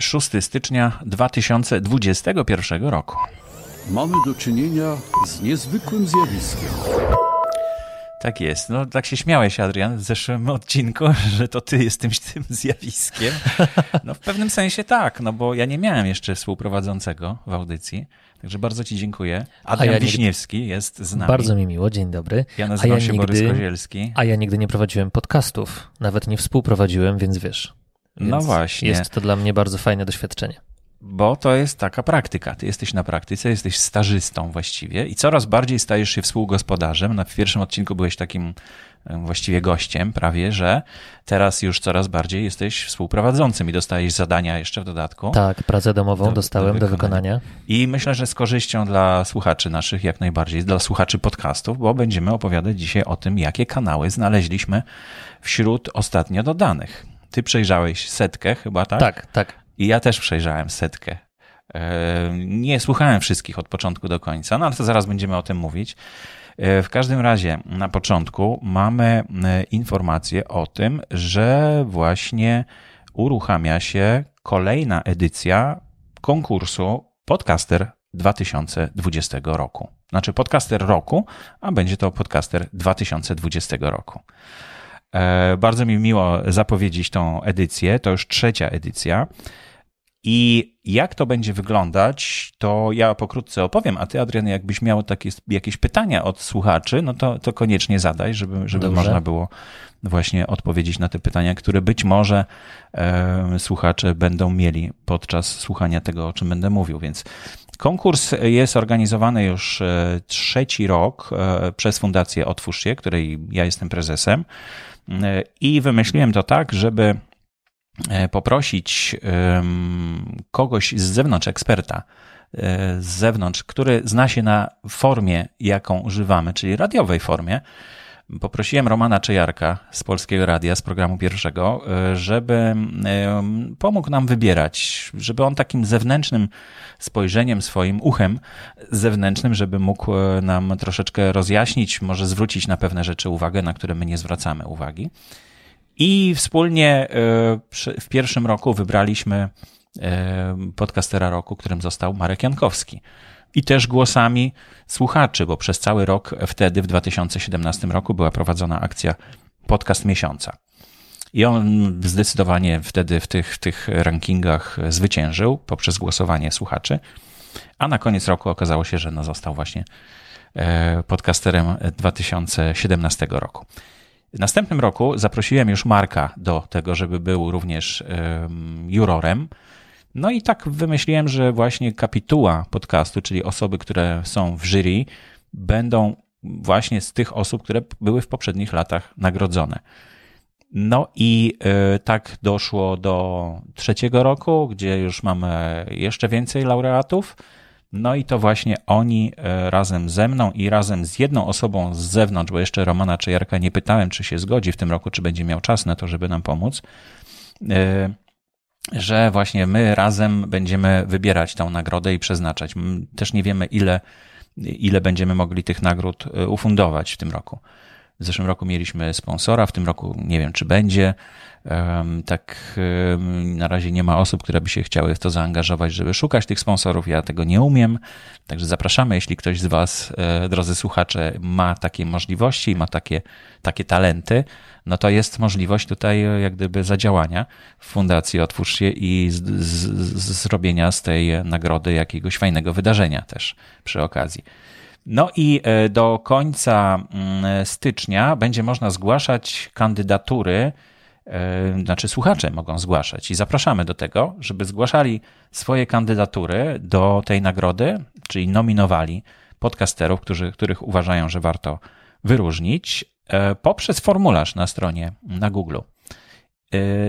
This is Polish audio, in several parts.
6 stycznia 2021 roku. Mamy do czynienia z niezwykłym zjawiskiem. Tak jest. No tak się śmiałeś, Adrian, w zeszłym odcinku, że to ty jesteś tym zjawiskiem. No w pewnym sensie tak, no bo ja nie miałem jeszcze współprowadzącego w audycji. Także bardzo ci dziękuję. Adrian ja Wiśniewski nigdy... jest z nami. Bardzo mi miło, dzień dobry. Ja nazywam ja się nigdy... Borys Kozielski. A ja nigdy nie prowadziłem podcastów. Nawet nie współprowadziłem, więc wiesz. No więc no właśnie. Jest to dla mnie bardzo fajne doświadczenie bo to jest taka praktyka. Ty jesteś na praktyce, jesteś stażystą właściwie i coraz bardziej stajesz się współgospodarzem. W pierwszym odcinku byłeś takim właściwie gościem prawie, że teraz już coraz bardziej jesteś współprowadzącym i dostajesz zadania jeszcze w dodatku. Tak, pracę domową do, dostałem do wykonania. do wykonania. I myślę, że z korzyścią dla słuchaczy naszych jak najbardziej, dla słuchaczy podcastów, bo będziemy opowiadać dzisiaj o tym, jakie kanały znaleźliśmy wśród ostatnio dodanych. Ty przejrzałeś setkę chyba, tak? Tak, tak. I ja też przejrzałem setkę. Nie słuchałem wszystkich od początku do końca, no ale to zaraz będziemy o tym mówić. E, w każdym razie na początku mamy e, informację o tym, że właśnie uruchamia się kolejna edycja konkursu Podcaster 2020 roku. Znaczy podcaster roku, a będzie to podcaster 2020 roku. Bardzo mi miło zapowiedzieć tą edycję. To już trzecia edycja. I jak to będzie wyglądać, to ja pokrótce opowiem, a ty, Adrian, jakbyś miał takie, jakieś pytania od słuchaczy, no to, to koniecznie zadaj, żeby, żeby można było właśnie odpowiedzieć na te pytania, które być może e, słuchacze będą mieli podczas słuchania tego, o czym będę mówił. Więc konkurs jest organizowany już e, trzeci rok e, przez Fundację Otwórz się, której ja jestem prezesem. E, I wymyśliłem to tak, żeby poprosić kogoś z zewnątrz, eksperta, z zewnątrz, który zna się na formie, jaką używamy, czyli radiowej formie. Poprosiłem Romana Czejarka z Polskiego Radia, z programu pierwszego, e, żeby pomógł nam wybierać, żeby on takim zewnętrznym spojrzeniem, swoim uchem zewnętrznym, żeby mógł nam troszeczkę rozjaśnić, może zwrócić na pewne rzeczy uwagę, na które my nie zwracamy uwagi. I wspólnie e, w pierwszym roku wybraliśmy e, podcastera roku, którym został Marek Jankowski. I też głosami słuchaczy, bo przez cały rok wtedy, w 2017 roku, była prowadzona akcja Podcast Miesiąca. I on zdecydowanie wtedy w tych, w tych rankingach zwyciężył poprzez głosowanie słuchaczy. A na koniec roku okazało się, że no został właśnie e, podcasterem 2017 roku. W następnym roku zaprosiłem już Marka do tego, żeby był również jurorem. No i tak wymyśliłem, że właśnie kapituła podcastu, czyli osoby, które są w jury, będą właśnie z tych osób, które były w poprzednich latach nagrodzone. No i e, tak doszło do trzeciego roku, gdzie już mamy jeszcze więcej laureatów. No i to właśnie oni e, razem ze mną i razem z jedną osobą z zewnątrz, bo jeszcze Romana Czejarka nie pytałem, czy się zgodzi w tym roku, czy będzie miał czas na to, żeby nam pomóc, e, że właśnie my razem będziemy wybierać tą nagrodę i przeznaczać. Też nie wiemy, ile, ile będziemy mogli tych nagród e, ufundować w tym roku. W zeszłym roku mieliśmy sponsora, w tym roku nie wiem, czy będzie. Tak na razie nie ma osób, które by się chciały w to zaangażować, żeby szukać tych sponsorów. Ja tego nie umiem. Także zapraszamy, jeśli ktoś z Was, e, drodzy słuchacze, ma takie możliwości, ma takie, takie talenty, no to jest możliwość tutaj e, jak gdyby zadziałania w Fundacji Otwórz się i z, z, z zrobienia z tej nagrody jakiegoś fajnego wydarzenia też przy okazji. No i e, do końca mm, stycznia będzie można zgłaszać kandydatury, e, znaczy słuchacze mogą zgłaszać i zapraszamy do tego, żeby zgłaszali swoje kandydatury do tej nagrody, czyli nominowali podcasterów, którzy, których uważają, że warto wyróżnić, e, poprzez formularz na stronie na Google.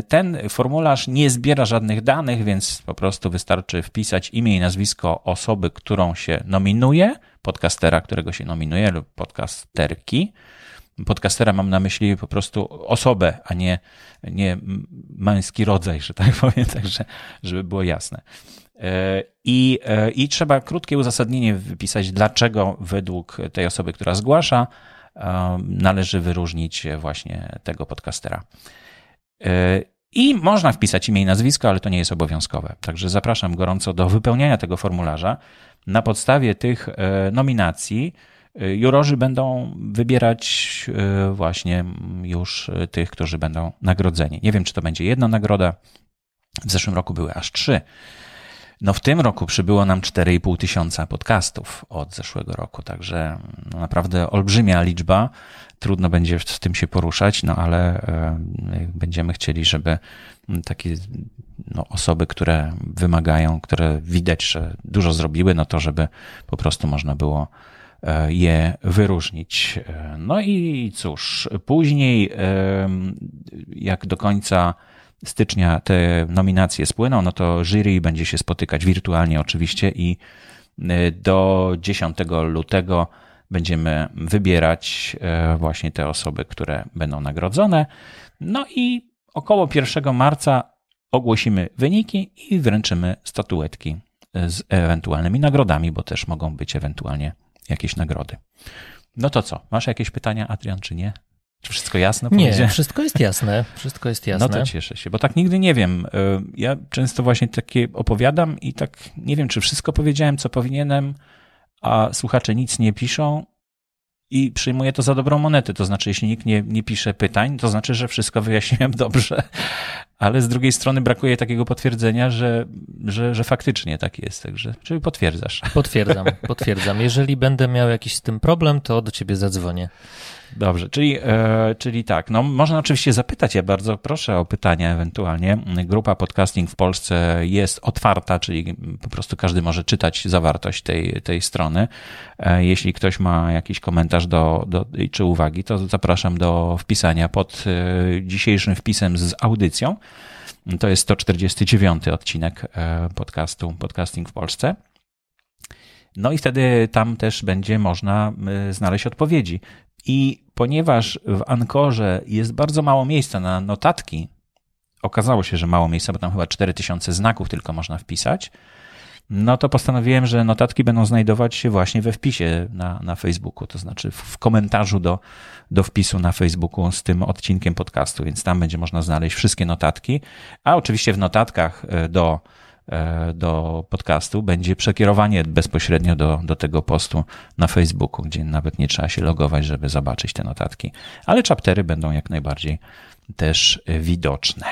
Ten formularz nie zbiera żadnych danych, więc po prostu wystarczy wpisać imię i nazwisko osoby, którą się nominuje, podcastera, którego się nominuje, lub podcasterki. Podcastera mam na myśli po prostu osobę, a nie, nie męski rodzaj, że tak powiem, także żeby było jasne. E, I, e, I trzeba krótkie uzasadnienie wypisać, dlaczego według tej osoby, która zgłasza, należy wyróżnić właśnie tego podcastera. I można wpisać imię i nazwisko, ale to nie jest obowiązkowe. Także zapraszam gorąco do wypełniania tego formularza. Na podstawie tych e, nominacji e, jurorzy będą wybierać e, właśnie już tych, którzy będą nagrodzeni. Nie wiem, czy to będzie jedna nagroda. W zeszłym roku były aż trzy. No w tym roku przybyło nam 4,5 tysiąca podcastów od zeszłego roku, także no naprawdę olbrzymia liczba. Trudno będzie w tym się poruszać, no ale będziemy chcieli, żeby takie no, osoby, które wymagają, które widać, że dużo zrobiły, no to żeby po prostu można było e, je wyróżnić. E, no i cóż, później, jak do końca stycznia te nominacje spłyną, no to jury będzie się spotykać wirtualnie oczywiście i e, do 10 lutego będziemy wybierać właśnie te osoby, które będą nagrodzone. No i około 1 marca ogłosimy wyniki i wręczymy statuetki z ewentualnymi nagrodami, bo też mogą być ewentualnie jakieś nagrody. No to co? Masz jakieś pytania, Adrian, czy nie? Czy wszystko jasne? Nie, wszystko jest jasne. Wszystko jest jasne. No to cieszę się, bo tak nigdy nie wiem. Y, ja często właśnie takie opowiadam i tak nie wiem, czy wszystko powiedziałem, co powinienem, a słuchacze nic nie piszą i przyjmuję to za dobrą monetę. To znaczy, jeśli nikt nie, nie pisze pytań, to znaczy, że wszystko wyjaśniłem dobrze, ale z drugiej strony brakuje takiego potwierdzenia, że, że, że faktycznie tak jest. Także, czyli potwierdzasz. Potwierdzam, potwierdzam. Jeżeli będę miał jakiś z tym problem, to do ciebie zadzwonię. Dobrze, czyli, e, czyli tak, no można oczywiście zapytać, ja bardzo proszę o pytania ewentualnie. Grupa podcasting w Polsce jest otwarta, czyli po prostu każdy może czytać zawartość tej, tej strony. E, jeśli ktoś ma jakiś komentarz do, do, czy uwagi, to zapraszam do wpisania pod e, dzisiejszym wpisem z audycją. To jest 149 odcinek e, podcastu Podcasting w Polsce. No i wtedy tam też będzie można e, znaleźć odpowiedzi. I ponieważ w Ankorze jest bardzo mało miejsca na notatki, okazało się, że mało miejsca, bo tam chyba 4000 znaków tylko można wpisać, no to postanowiłem, że notatki będą znajdować się właśnie we wpisie na, na Facebooku, to znaczy w komentarzu do, do wpisu na Facebooku z tym odcinkiem podcastu, więc tam będzie można znaleźć wszystkie notatki, a oczywiście w notatkach e, do do podcastu będzie przekierowanie bezpośrednio do, do tego postu na Facebooku, gdzie nawet nie trzeba się logować, żeby zobaczyć te notatki. Ale chaptery będą jak najbardziej też widoczne.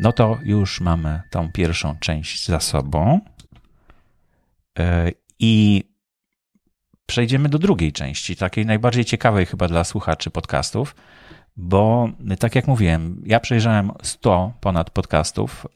No to już mamy tą pierwszą część za sobą. E, I przejdziemy do drugiej części, takiej najbardziej ciekawej chyba dla słuchaczy podcastów bo tak jak mówiłem, ja przejrzałem 100 ponad podcastów e,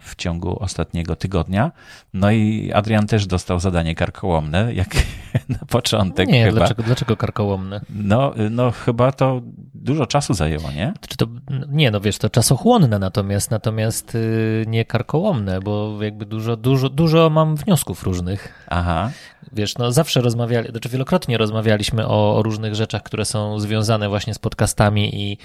w ciągu ostatniego tygodnia. No i Adrian też dostał zadanie karkołomne, jak na początek. Nie, chyba. Dlaczego, dlaczego karkołomne? No, no chyba to dużo czasu zajęło, nie? Czy to, nie, no wiesz, to czasochłonne natomiast, natomiast y, nie karkołomne, bo jakby dużo, dużo, dużo mam wniosków różnych. Aha. Wiesz, no zawsze rozmawiali, znaczy wielokrotnie rozmawialiśmy o, o różnych rzeczach, które są związane właśnie z podcastami i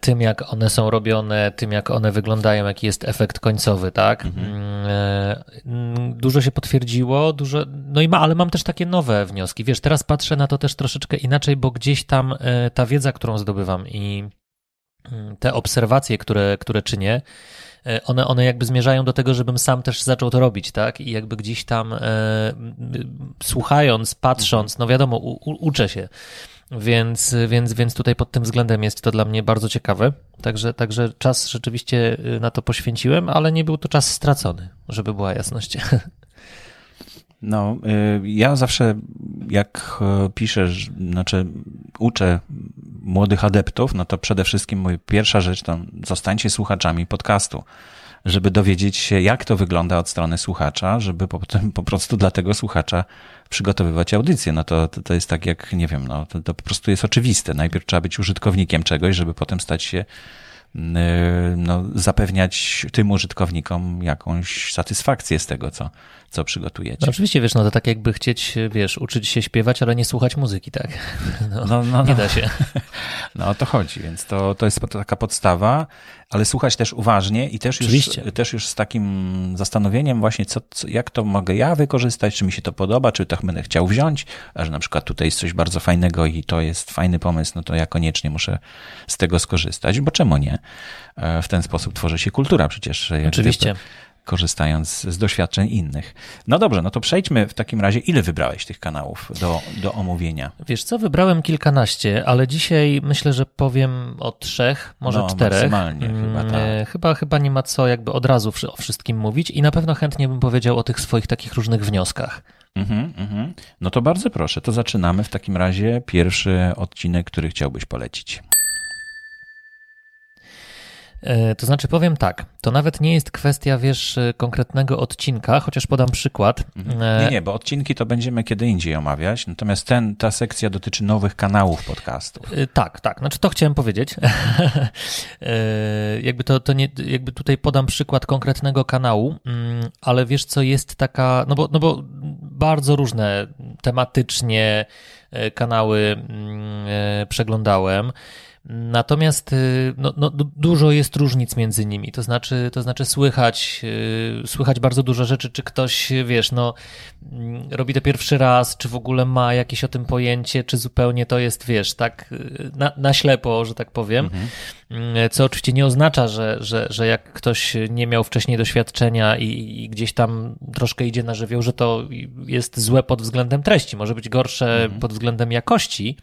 tym, jak one są robione, tym, jak one wyglądają, jaki jest efekt końcowy, tak? Mhm. Mm, e, dużo się potwierdziło, dużo, no i ma, ale mam też takie nowe wnioski. Wiesz, teraz patrzę na to też troszeczkę inaczej, bo gdzieś tam e, ta wiedza, którą zdobywam i mm, te obserwacje, które, które czynię, E, one, one jakby zmierzają do tego, żebym sam też zaczął to robić, tak? I jakby gdzieś tam e, słuchając, patrząc, no wiadomo, u, u, uczę się. Więc, więc, więc tutaj pod tym względem jest to dla mnie bardzo ciekawe. Także, także czas rzeczywiście y, na to poświęciłem, ale nie był to czas stracony, żeby była jasność. No, y, ja zawsze jak y, piszę, znaczy uczę młodych adeptów, no to przede wszystkim moja pierwsza rzecz to zostańcie słuchaczami podcastu, żeby dowiedzieć się, jak to wygląda od strony słuchacza, żeby potem po prostu dla tego słuchacza przygotowywać audycję. No to, to, to jest tak jak, nie wiem, no to, to po prostu jest oczywiste. Najpierw trzeba być użytkownikiem czegoś, żeby potem stać się Y, no, zapewniać tym użytkownikom jakąś satysfakcję z tego, co, co przygotujecie. No oczywiście, wiesz, no to tak jakby chcieć, wiesz, uczyć się śpiewać, ale nie słuchać muzyki, tak? No, no, no nie da się. No o to chodzi, więc to, to jest taka podstawa, ale słuchać też uważnie i też już, też już z takim zastanowieniem właśnie, co, co, jak to mogę ja wykorzystać, czy mi się to podoba, czy to będę chciał wziąć, a że na przykład tutaj jest coś bardzo fajnego i to jest fajny pomysł, no to ja koniecznie muszę z tego skorzystać, bo czemu nie? E, W ten sposób tworzy się kultura przecież. Oczywiście. gdyby, Korzystając z doświadczeń innych. No dobrze, no to przejdźmy w takim razie, ile wybrałeś tych kanałów do, do omówienia? Wiesz co, wybrałem kilkanaście, ale dzisiaj myślę, że powiem o trzech, może No, czterech. maksymalnie chyba, Mm, tak. e, chyba, chyba nie ma co jakby od razu o wszystkim mówić i na pewno chętnie bym powiedział o tych swoich takich różnych wnioskach. Mhm, mhm. No to bardzo proszę, to zaczynamy w takim razie pierwszy odcinek, który chciałbyś polecić. E, To znaczy, powiem tak, to nawet nie jest kwestia, wiesz, e, konkretnego odcinka, chociaż podam przykład. E, Nie, nie, bo odcinki to będziemy kiedy indziej omawiać, natomiast ten, ta sekcja dotyczy nowych kanałów podcastów. Tak, tak. Znaczy to chciałem powiedzieć. Jakby to, to nie, jakby tutaj podam przykład konkretnego kanału, mm, ale wiesz co jest taka, no bo, no bo bardzo różne tematycznie kanały mm, przeglądałem. Natomiast y, no, no, du- dużo jest różnic między nimi. To znaczy, to znaczy słychać, y, słychać bardzo dużo rzeczy, czy ktoś, wiesz, no, mm, robi to pierwszy raz, czy w ogóle ma jakieś o tym pojęcie, czy zupełnie to jest, wiesz, tak y, na, na ślepo, że tak powiem. Mm, Co oczywiście nie oznacza, że, że, że jak ktoś nie miał wcześniej doświadczenia i, i gdzieś tam troszkę idzie na żywioł, że to jest złe pod względem treści, może być gorsze pod względem jakości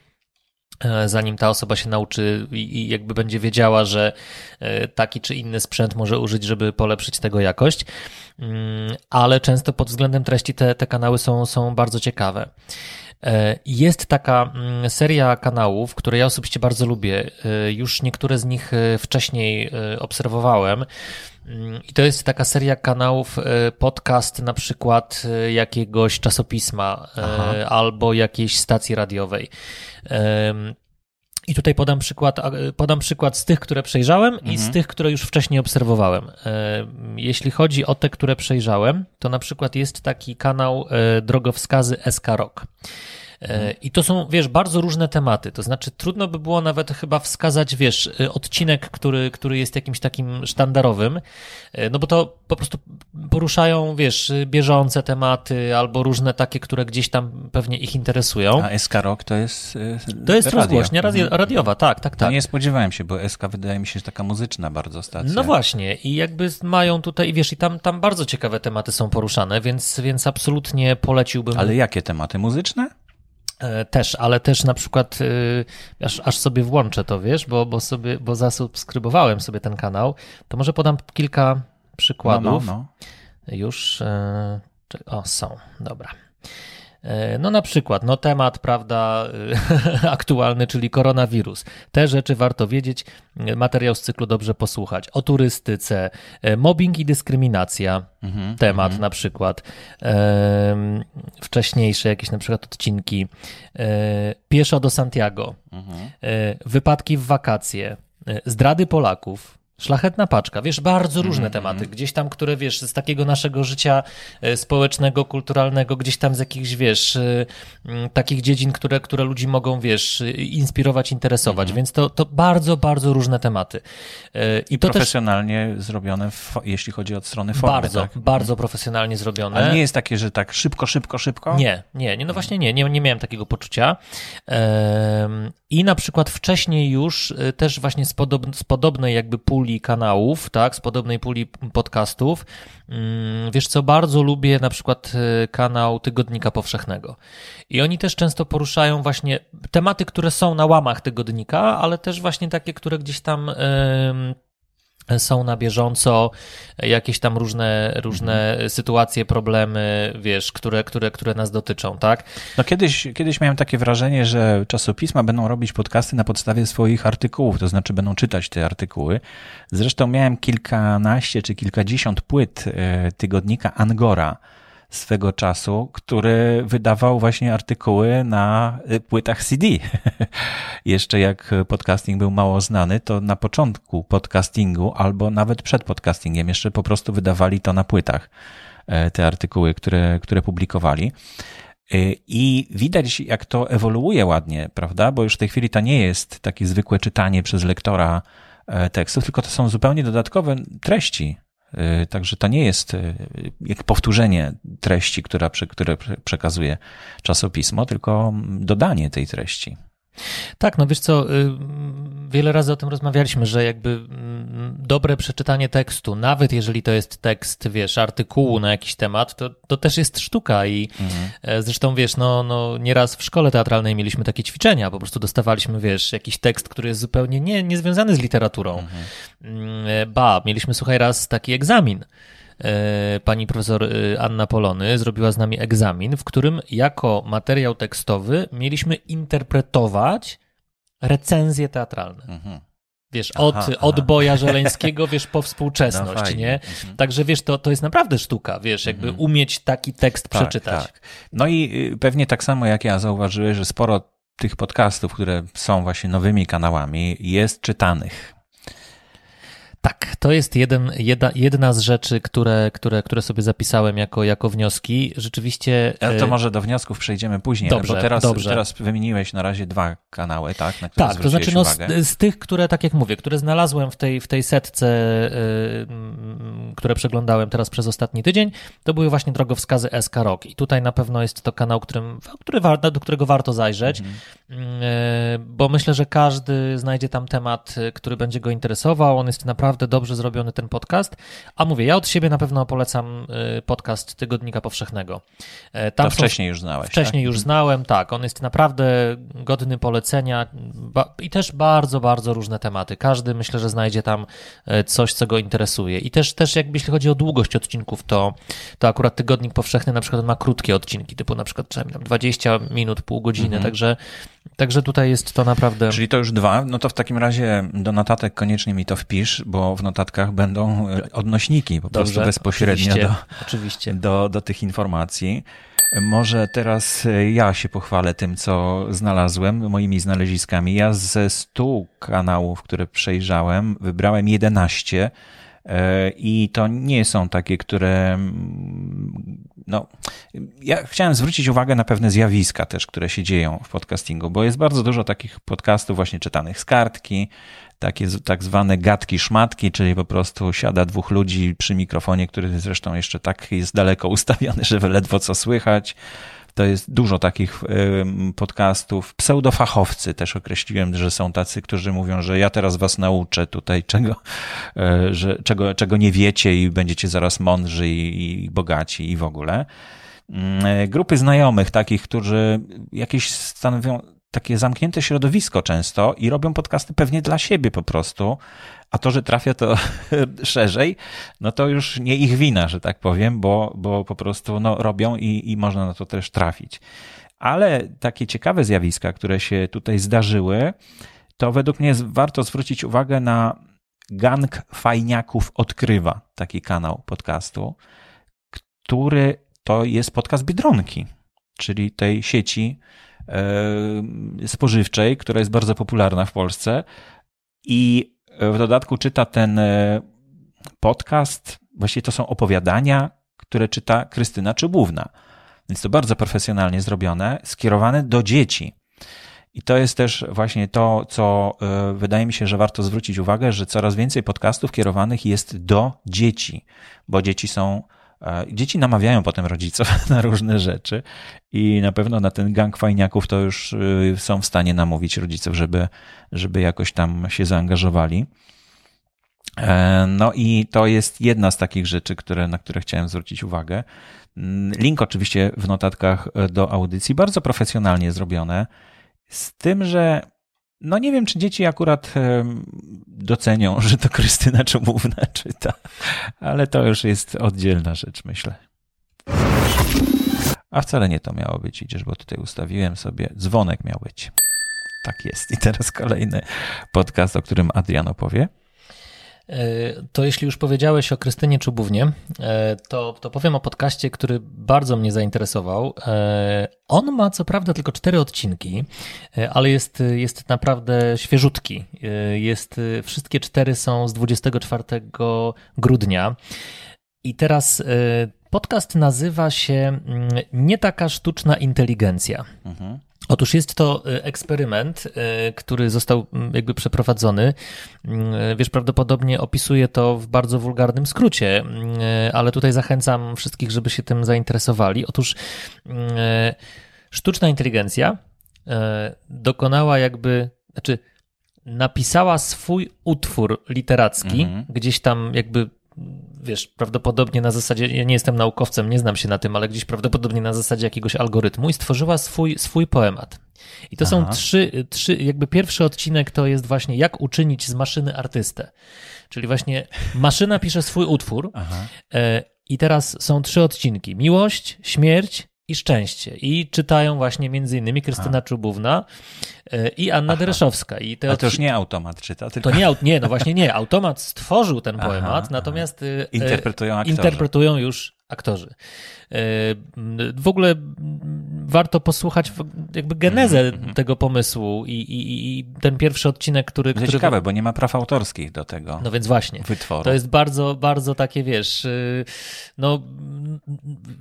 zanim ta osoba się nauczy i jakby będzie wiedziała, że e, taki czy inny sprzęt może użyć, żeby polepszyć tego jakość. Mm, Ale często pod względem treści te, te kanały są, są bardzo ciekawe. E, Jest taka mm, seria kanałów, które ja osobiście bardzo lubię. E, Już niektóre z nich e, wcześniej e, obserwowałem. I to jest taka seria kanałów, e, podcast na przykład e, jakiegoś czasopisma e, Aha. albo jakiejś stacji radiowej. I tutaj podam przykład, podam przykład z tych, które przejrzałem i z tych, które już wcześniej obserwowałem. Em, Jeśli chodzi o te, które przejrzałem, to na przykład jest taki kanał drogowskazy SK Rock. E, I to są, wiesz, bardzo różne tematy. To znaczy, trudno by było nawet chyba wskazać, wiesz, e, odcinek, który, który jest jakimś takim sztandarowym, e, no bo to po prostu poruszają, wiesz, bieżące tematy albo różne takie, które gdzieś tam pewnie ich interesują. A SK Rock to jest To jest radio. rozgłośnia radio, radiowa, tak, tak, tak. nie spodziewałem się, bo SK wydaje mi się, że taka muzyczna bardzo stacja. No właśnie, i jakby mają tutaj, wiesz, i tam, tam bardzo ciekawe tematy są poruszane, więc, więc absolutnie poleciłbym. Ale jakie tematy? Muzyczne? E, Też, ale też na przykład, y, aż, aż sobie włączę to, wiesz, bo, bo sobie, bo zasubskrybowałem sobie ten kanał, to może podam kilka No, przykładów. no, no. Już, e, o, są, dobra. E, No na przykład, no temat, prawda, y, aktualny, czyli koronawirus. Te rzeczy warto wiedzieć, y, materiał z cyklu dobrze posłuchać. O turystyce, e, mobbing i dyskryminacja, Mhm, temat na przykład. Wcześniejsze jakieś na przykład odcinki. E, Pieszo do Santiago. mhm. E, Wypadki w wakacje. e, Zdrady Polaków. Szlachetna paczka, wiesz, bardzo różne Mhm, tematy, gdzieś tam, które wiesz, z takiego naszego życia e, społecznego, kulturalnego, gdzieś tam z jakichś, wiesz, e, takich dziedzin, które, które ludzi mogą, wiesz, e, inspirować, interesować, więc to, to bardzo, bardzo różne tematy. E, I to też Profesjonalnie zrobione, w, jeśli chodzi o strony formy. bardzo, tak? bardzo profesjonalnie zrobione. Ale nie jest takie, że tak szybko, szybko, szybko? Nie, nie, nie, no właśnie nie, nie, nie miałem takiego poczucia. I na przykład wcześniej już też właśnie z, podob, z podobnej jakby puli kanałów, tak, z podobnej puli podcastów, mm, wiesz co, bardzo lubię na przykład y, kanał Tygodnika Powszechnego. I oni też często poruszają właśnie tematy, które są na łamach tygodnika, ale też właśnie takie, które gdzieś tam em, są na bieżąco, jakieś tam różne, różne sytuacje, problemy, wiesz, które, które, które nas dotyczą, tak? No kiedyś, kiedyś miałem takie wrażenie, że czasopisma będą robić podcasty na podstawie swoich artykułów, to znaczy będą czytać te artykuły. Zresztą miałem kilkanaście czy kilkadziesiąt płyt e, tygodnika Angora swego czasu, który wydawał właśnie artykuły na e, płytach CD. Jeszcze jak podcasting był mało znany, to na początku podcastingu albo nawet przed podcastingiem jeszcze po prostu wydawali to na płytach, e, te artykuły, które, które publikowali. Y, I widać, jak to ewoluuje ładnie, prawda? Bo już w tej chwili to nie jest takie zwykłe czytanie przez lektora e, tekstów, tylko to są zupełnie dodatkowe treści. E, także to nie jest e, jak powtórzenie treści, która, które przekazuje czasopismo, tylko dodanie tej treści. Tak, no wiesz co, y, wiele razy o tym rozmawialiśmy, że jakby mm, dobre przeczytanie tekstu, nawet jeżeli to jest tekst, wiesz, artykułu na jakiś temat, to, to też jest sztuka i mhm. E, zresztą, wiesz, no, no nieraz w szkole teatralnej mieliśmy takie ćwiczenia, po prostu dostawaliśmy, wiesz, jakiś tekst, który jest zupełnie nie, niezwiązany z literaturą. Mhm. Mm, e, ba, mieliśmy, słuchaj, raz taki egzamin, pani profesor e, Anna Polony zrobiła z nami egzamin, w którym jako materiał tekstowy mieliśmy interpretować recenzje teatralne. Mhm. Wiesz, od, aha, od Boja Żeleńskiego, wiesz, po współczesność, no nie? Mhm. Także wiesz, to, to jest naprawdę sztuka, wiesz, jakby mhm. umieć taki tekst tak, przeczytać. Tak. No i y, pewnie tak samo jak ja zauważyłeś, że sporo tych podcastów, które są właśnie nowymi kanałami, jest czytanych. Tak, to jest jeden, jedna, jedna z rzeczy, które, które, które sobie zapisałem jako, jako wnioski. Rzeczywiście. Ale to e, może do wniosków przejdziemy później, dobrze, bo teraz, dobrze. teraz wymieniłeś na razie dwa kanały, tak? Tak, to znaczy no, z, z, tych, które, tak jak mówię, które znalazłem w tej, w tej setce, yy, które przeglądałem teraz przez ostatni tydzień, to były właśnie drogowskazy SK Rock. I tutaj na pewno jest to kanał, którym, który, do którego warto zajrzeć, mhm. yy, bo myślę, że każdy znajdzie tam temat, który będzie go interesował. On jest naprawdę naprawdę dobrze zrobiony ten podcast. A mówię, ja od siebie na pewno polecam y, podcast Tygodnika Powszechnego. E, tam to wcześniej już znałeś. Wcześniej tak? już znałem, tak. On jest naprawdę godny polecenia i też bardzo, bardzo różne tematy. Każdy myślę, że znajdzie tam e, coś, co go interesuje. I też, też jakby jeśli chodzi o długość odcinków, to, to akurat Tygodnik Powszechny na przykład ma krótkie odcinki, typu na przykład tam 20 minut, pół godziny, mhm. także Także tutaj jest to naprawdę. Czyli to już dwa. No to w takim razie do notatek koniecznie mi to wpisz, bo w notatkach będą e, odnośniki po Dobrze, prostu bezpośrednio oczywiście, do, oczywiście. Do, do tych informacji. Może teraz e, ja się pochwalę tym, co znalazłem, moimi znaleziskami. Ja ze stu kanałów, które przejrzałem, wybrałem 11 e, i to nie są takie, które mm, no, ja chciałem zwrócić uwagę na pewne zjawiska też, które się dzieją w podcastingu, bo jest bardzo dużo takich podcastów właśnie czytanych z kartki, takie tak zwane gadki szmatki, czyli po prostu siada dwóch ludzi przy mikrofonie, który zresztą jeszcze tak jest daleko ustawiony, że ledwo co słychać. To jest dużo takich podcastów. Pseudofachowcy też określiłem, że są tacy, którzy mówią, że ja teraz was nauczę tutaj czego, e, że, czego, czego nie wiecie i będziecie zaraz mądrzy i, i bogaci i w ogóle. Mm, e, grupy znajomych, takich, którzy jakieś stanowią takie zamknięte środowisko często i robią podcasty pewnie dla siebie po prostu, a to, że trafia to szerzej, no to już nie ich wina, że tak powiem, bo, bo po prostu no, robią i, i można na to też trafić. Ale takie ciekawe zjawiska, które się tutaj zdarzyły, to według mnie warto zwrócić uwagę na Gang Fajniaków Odkrywa, taki kanał podcastu, który to jest podcast Biedronki, czyli tej sieci spożywczej, która jest bardzo popularna w Polsce i w dodatku czyta ten e, podcast, właściwie to są opowiadania, które czyta Krystyna Czybówna. Więc to bardzo profesjonalnie zrobione, skierowane do dzieci. I to jest też właśnie to, co e, wydaje mi się, że warto zwrócić uwagę, że coraz więcej podcastów kierowanych jest do dzieci, bo dzieci są E, dzieci namawiają potem rodziców na różne rzeczy i na pewno na ten gang fajniaków to już y, są w stanie namówić rodziców, żeby, żeby jakoś tam się zaangażowali. E, no i to jest jedna z takich rzeczy, które, na które chciałem zwrócić uwagę. Mm, link oczywiście w notatkach do audycji, bardzo profesjonalnie zrobione, z tym, że no nie wiem, czy dzieci akurat docenią, że to Krystyna Czubówna czyta, ale to już jest oddzielna rzecz, myślę. A wcale nie to miało być, idziesz, bo tutaj ustawiłem sobie, dzwonek miał być. Tak jest. I teraz kolejny podcast, o którym Adrian opowie. E, to jeśli już powiedziałeś o Krystynie Czubównie, e, to, to powiem o podcaście, który bardzo mnie zainteresował. E, on ma co prawda tylko cztery odcinki, ale jest, jest naprawdę świeżutki. Jest, wszystkie cztery są z 24 grudnia. I teraz podcast nazywa się mm, Nie taka sztuczna inteligencja. Mhm. Otóż jest to y, eksperyment, y, który został mm, jakby przeprowadzony. Mm, Wiesz, prawdopodobnie opisuję to w bardzo wulgarnym skrócie, mm, ale tutaj zachęcam wszystkich, żeby się tym zainteresowali. Otóż mm, sztuczna inteligencja y, dokonała jakby, znaczy napisała swój utwór literacki, Mhm. gdzieś tam jakby wiesz, prawdopodobnie na zasadzie, ja nie jestem naukowcem, nie znam się na tym, ale gdzieś prawdopodobnie na zasadzie jakiegoś algorytmu i stworzyła swój, swój poemat. I to są Aha. trzy, trzy, jakby pierwszy odcinek to jest właśnie jak uczynić z maszyny artystę. Czyli właśnie maszyna pisze swój utwór Aha. e, i teraz są trzy odcinki. Miłość, śmierć i szczęście. I czytają właśnie między innymi Krystyna Czubówna e, i Anna Dereszowska. I te Ale to już nie automat czyta, tylko to nie, nie, no właśnie nie. Automat stworzył ten Aha, poemat, aha. natomiast y, interpretują aktorzy. interpretują już aktorzy. Y, W ogóle mm, warto posłuchać jakby genezę Mhm, tego pomysłu i, i, i ten pierwszy odcinek, który... To który ciekawe, bo nie ma praw autorskich do tego No więc właśnie. wytworu. To jest bardzo, bardzo takie, wiesz, y, no mm,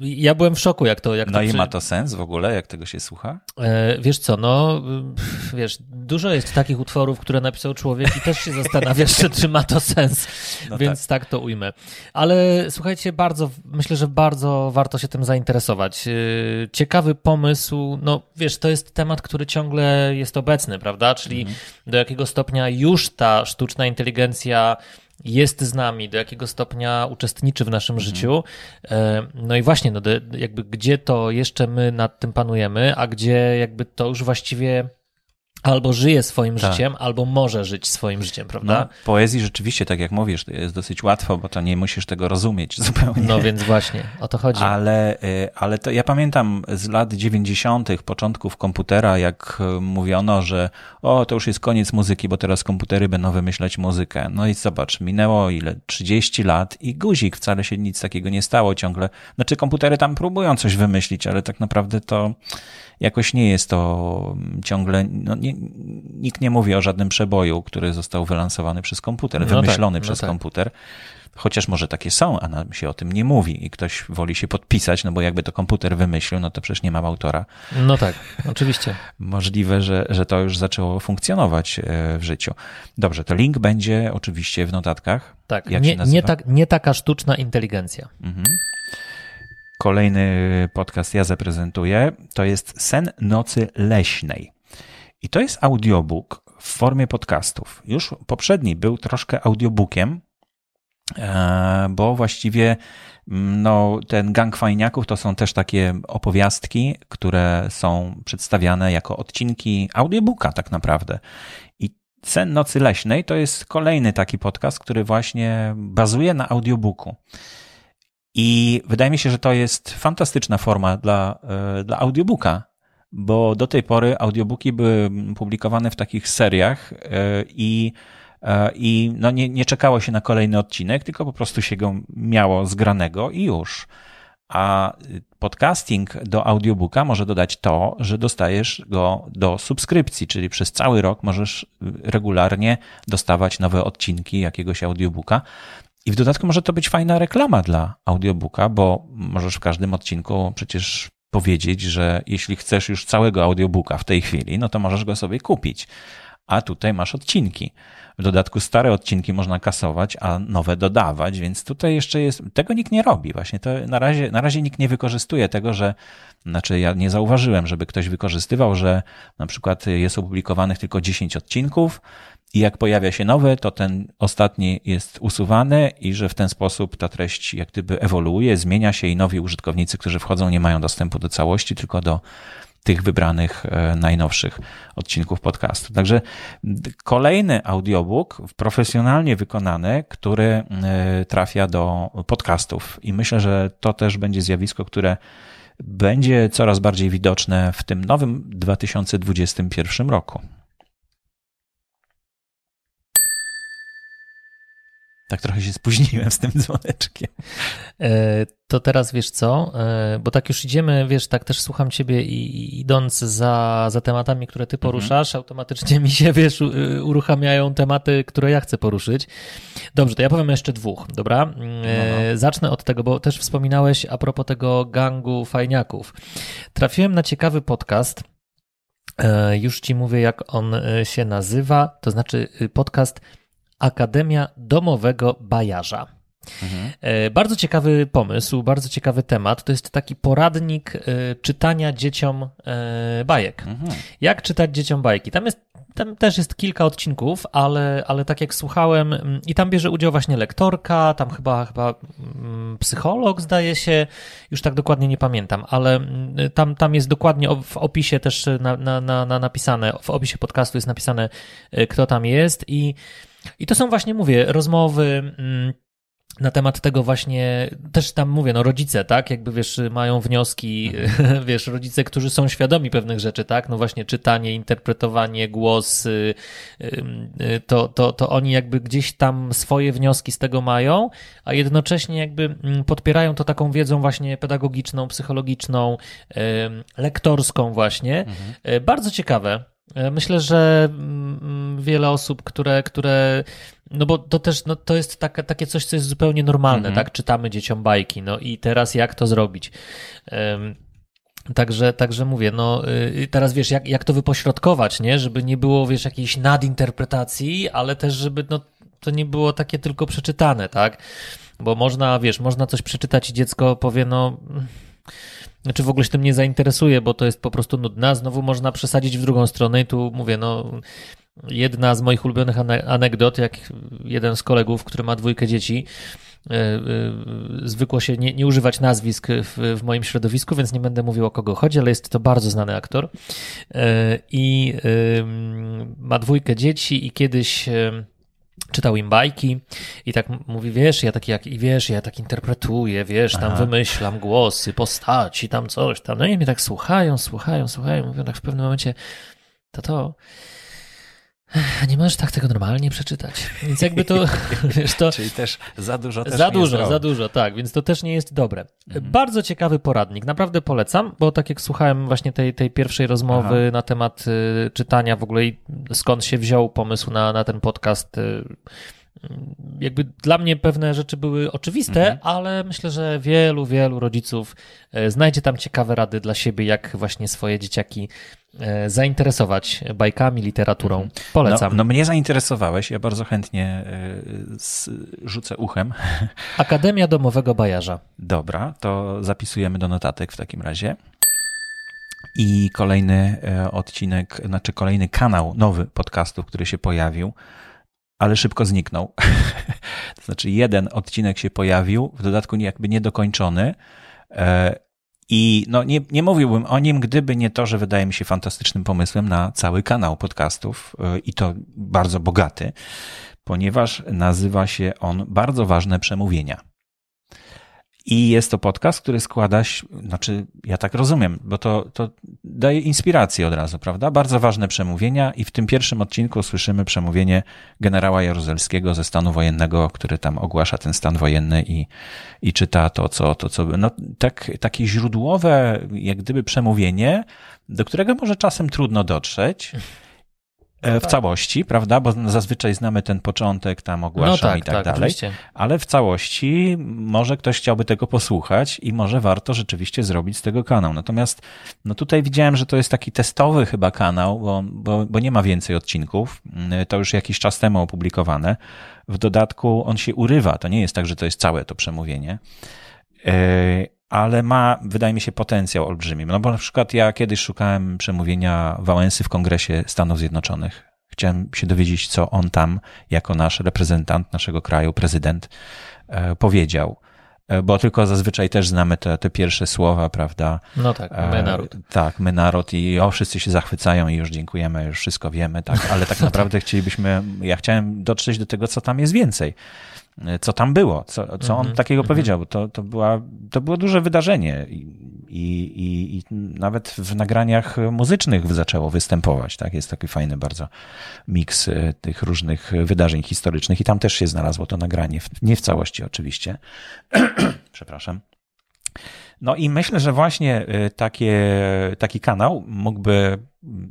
ja byłem w szoku, jak to... Jak No to i przy- ma to sens w ogóle, jak tego się słucha? E, Wiesz co, no wiesz, dużo jest takich utworów, które napisał człowiek i też się zastanawiasz, czy, ma to sens, No więc tak. to ujmę. Ale słuchajcie, bardzo, myślę, że bardzo warto się tym zainteresować. Y, Ciekawy pomysł, no wiesz, to jest temat, który ciągle jest obecny, prawda? Czyli do jakiego stopnia już ta sztuczna inteligencja jest z nami, do jakiego stopnia uczestniczy w naszym życiu. E, No i właśnie, no, jakby gdzie to jeszcze my nad tym panujemy, a gdzie jakby to już właściwie albo żyje swoim Tak. życiem, albo może żyć swoim życiem, prawda? No, poezji rzeczywiście, tak jak mówisz, jest dosyć łatwo, bo to nie musisz tego rozumieć zupełnie. No więc właśnie, o to chodzi. Ale, y, ale to ja pamiętam z lat 90., początków komputera, jak y, mówiono, że o, to już jest koniec muzyki, bo teraz komputery będą wymyślać muzykę. No i zobacz, minęło ile? 30 lat i guzik, wcale się nic takiego nie stało ciągle. Znaczy, komputery tam próbują coś wymyślić, ale tak naprawdę to jakoś nie jest to ciągle, no nie, nikt nie mówi o żadnym przeboju, który został wylansowany przez komputer, No tak, wymyślony no przez tak. komputer. Chociaż może takie są, a nam się o tym nie mówi i ktoś woli się podpisać, no bo jakby to komputer wymyślił, no to przecież nie ma autora. No tak, oczywiście. Możliwe, że, że to już zaczęło funkcjonować e, w życiu. Dobrze, to link będzie oczywiście w notatkach. Tak, Jak nie, nie, tak, nie taka sztuczna inteligencja. Mhm. Kolejny podcast ja zaprezentuję. To jest Sen Nocy Leśnej. I to jest audiobook w formie podcastów. Już poprzedni był troszkę audiobookiem, e, bo właściwie mm, no, ten gang fajniaków to są też takie opowiastki, które są przedstawiane jako odcinki audiobooka tak naprawdę. I Sen Nocy Leśnej to jest kolejny taki podcast, który właśnie bazuje na audiobooku. I wydaje mi się, że to jest fantastyczna forma dla, e, dla audiobooka, bo do tej pory audiobooki były publikowane w takich seriach e, i, e, i no nie, nie czekało się na kolejny odcinek, tylko po prostu się go miało zgranego i już. A podcasting do audiobooka może dodać to, że dostajesz go do subskrypcji, czyli przez cały rok możesz regularnie dostawać nowe odcinki jakiegoś audiobooka. I w dodatku może to być fajna reklama dla audiobooka, bo możesz w każdym odcinku przecież powiedzieć, że jeśli chcesz już całego audiobooka w tej chwili, no to możesz go sobie kupić. A tutaj masz odcinki. W dodatku stare odcinki można kasować, a nowe dodawać, więc tutaj jeszcze jest. Tego nikt nie robi. Właśnie to na razie, na razie nikt nie wykorzystuje tego, że. Znaczy, ja nie zauważyłem, żeby ktoś wykorzystywał, że na przykład jest opublikowanych tylko 10 odcinków i jak pojawia się nowy, to ten ostatni jest usuwany i że w ten sposób ta treść jak gdyby ewoluuje, zmienia się i nowi użytkownicy, którzy wchodzą, nie mają dostępu do całości, tylko do tych wybranych e, najnowszych odcinków podcastu. Także kolejny audiobook profesjonalnie wykonany, który e, trafia do podcastów i myślę, że to też będzie zjawisko, które będzie coraz bardziej widoczne w tym nowym 2021 roku. Tak trochę się spóźniłem z tym dzwoneczkiem. E, To teraz wiesz co, E, bo tak już idziemy, wiesz, tak też słucham ciebie i idąc za, za tematami, które ty poruszasz, automatycznie mi się, wiesz, uruchamiają tematy, które ja chcę poruszyć. Dobrze, to ja powiem jeszcze dwóch, dobra? E, no. Zacznę od tego, bo też wspominałeś a propos tego gangu fajniaków. Trafiłem na ciekawy podcast, Już ci mówię, jak on się nazywa. To znaczy y, podcast Akademia Domowego Bajarza. E, Bardzo ciekawy pomysł, bardzo ciekawy temat. To jest taki poradnik e, czytania dzieciom e, bajek. Jak czytać dzieciom bajki? Tam jest tam też jest kilka odcinków, ale, ale tak jak słuchałem, mm, i tam bierze udział właśnie lektorka, tam chyba, chyba mm, psycholog, zdaje się, już tak dokładnie nie pamiętam, ale mm, tam, tam jest dokładnie w opisie też na, na, na, na napisane, w opisie podcastu jest napisane, kto tam jest i, i to są właśnie, mówię, rozmowy. mm, na temat tego właśnie, też tam mówię, no rodzice, tak, jakby wiesz, mają wnioski, wiesz, rodzice, którzy są świadomi pewnych rzeczy, tak, no właśnie czytanie, interpretowanie, głos, y, y, y, to, to, to oni jakby gdzieś tam swoje wnioski z tego mają, a jednocześnie jakby mm, podpierają to taką wiedzą właśnie pedagogiczną, psychologiczną, lektorską właśnie. E, Bardzo ciekawe. E, Myślę, że mm, wiele osób, które, które no bo to też no, to jest taka, takie coś, co jest zupełnie normalne, tak? Czytamy dzieciom bajki, no i teraz jak to zrobić? Em, Także, także mówię, no y, teraz wiesz, jak, jak to wypośrodkować, nie? Żeby nie było, wiesz, jakiejś nadinterpretacji, ale też, żeby no, to nie było takie tylko przeczytane, tak? Bo można, wiesz, można coś przeczytać i dziecko powie, no. Znaczy w ogóle się tym nie zainteresuje, bo to jest po prostu nudne. a Znowu można przesadzić w drugą stronę i tu mówię, no. Jedna z moich ulubionych ane- anegdot, jak jeden z kolegów, który ma dwójkę dzieci, e, e, zwykło się nie, nie używać nazwisk w, w moim środowisku, więc nie będę mówił o kogo chodzi, ale jest to bardzo znany aktor. E, I ma dwójkę dzieci i kiedyś czytał im bajki i tak mówi, wiesz, ja tak jak, i wiesz, ja tak interpretuję, wiesz, tam wymyślam głosy, postaci, tam coś tam. No i mnie tak słuchają, słuchają, słuchają, mówią tak w pewnym momencie, to to, "Ech, nie możesz tak tego normalnie przeczytać. Więc jakby to, wiesz, to... Czyli też za dużo też Za dużo, za dużo, tak, więc to też nie jest dobre. Bardzo ciekawy poradnik, naprawdę polecam, bo tak jak słuchałem właśnie tej, tej pierwszej rozmowy na temat y, czytania w ogóle i skąd się wziął pomysł na, na ten podcast, y, jakby dla mnie pewne rzeczy były oczywiste, ale myślę, że wielu, wielu rodziców e, znajdzie tam ciekawe rady dla siebie, jak właśnie swoje dzieciaki e, zainteresować bajkami, literaturą. Polecam. No, no mnie zainteresowałeś, ja bardzo chętnie s- rzucę uchem. Akademia Domowego Bajarza. Dobra, to zapisujemy do notatek w takim razie. I kolejny e, odcinek, znaczy kolejny kanał nowy podcastów, który się pojawił, ale szybko zniknął. to znaczy jeden odcinek się pojawił, w dodatku jakby niedokończony. E, I no, nie, nie mówiłbym o nim, gdyby nie to, że wydaje mi się fantastycznym pomysłem na cały kanał podcastów e, i to bardzo bogaty, ponieważ nazywa się on Bardzo Ważne Przemówienia. I jest to podcast, który składa znaczy ja tak rozumiem, bo to, to daje inspirację od razu, prawda? Bardzo ważne przemówienia i w tym pierwszym odcinku słyszymy przemówienie generała Jaruzelskiego ze stanu wojennego, który tam ogłasza ten stan wojenny i, i czyta to, co, to, co, no tak, takie źródłowe, jak gdyby przemówienie, do którego może czasem trudno dotrzeć. E, W całości, prawda? Bo zazwyczaj znamy ten początek, tam ogłaszam No tak, i tak, tak, dalej oczywiście. ale w całości może ktoś chciałby tego posłuchać i może warto rzeczywiście zrobić z tego kanał. Natomiast no tutaj widziałem, że to jest taki testowy chyba kanał, bo, bo, bo nie ma więcej odcinków. Mm, To już jakiś czas temu opublikowane. W dodatku on się urywa. To nie jest tak, że to jest całe to przemówienie. Ale ma, wydaje mi się, potencjał olbrzymi. No bo na przykład ja kiedyś szukałem przemówienia Wałęsy w Kongresie Stanów Zjednoczonych. Chciałem się dowiedzieć, co on tam, jako nasz reprezentant naszego kraju, prezydent, e, powiedział. E, Bo tylko zazwyczaj też znamy te, te pierwsze słowa, prawda? No tak, my E, naród. Tak, my naród i o, wszyscy się zachwycają i już dziękujemy, już wszystko wiemy, tak, ale tak naprawdę chcielibyśmy, ja chciałem dotrzeć do tego, co tam jest więcej. E, Co tam było, co, co on takiego powiedział, bo to, to, była, to było duże wydarzenie i, i, i, nawet w nagraniach muzycznych zaczęło występować, tak, jest taki fajny bardzo miks e, tych różnych wydarzeń historycznych i tam też się znalazło to nagranie, nie w całości oczywiście, przepraszam. No i myślę, że właśnie y, takie, taki kanał mógłby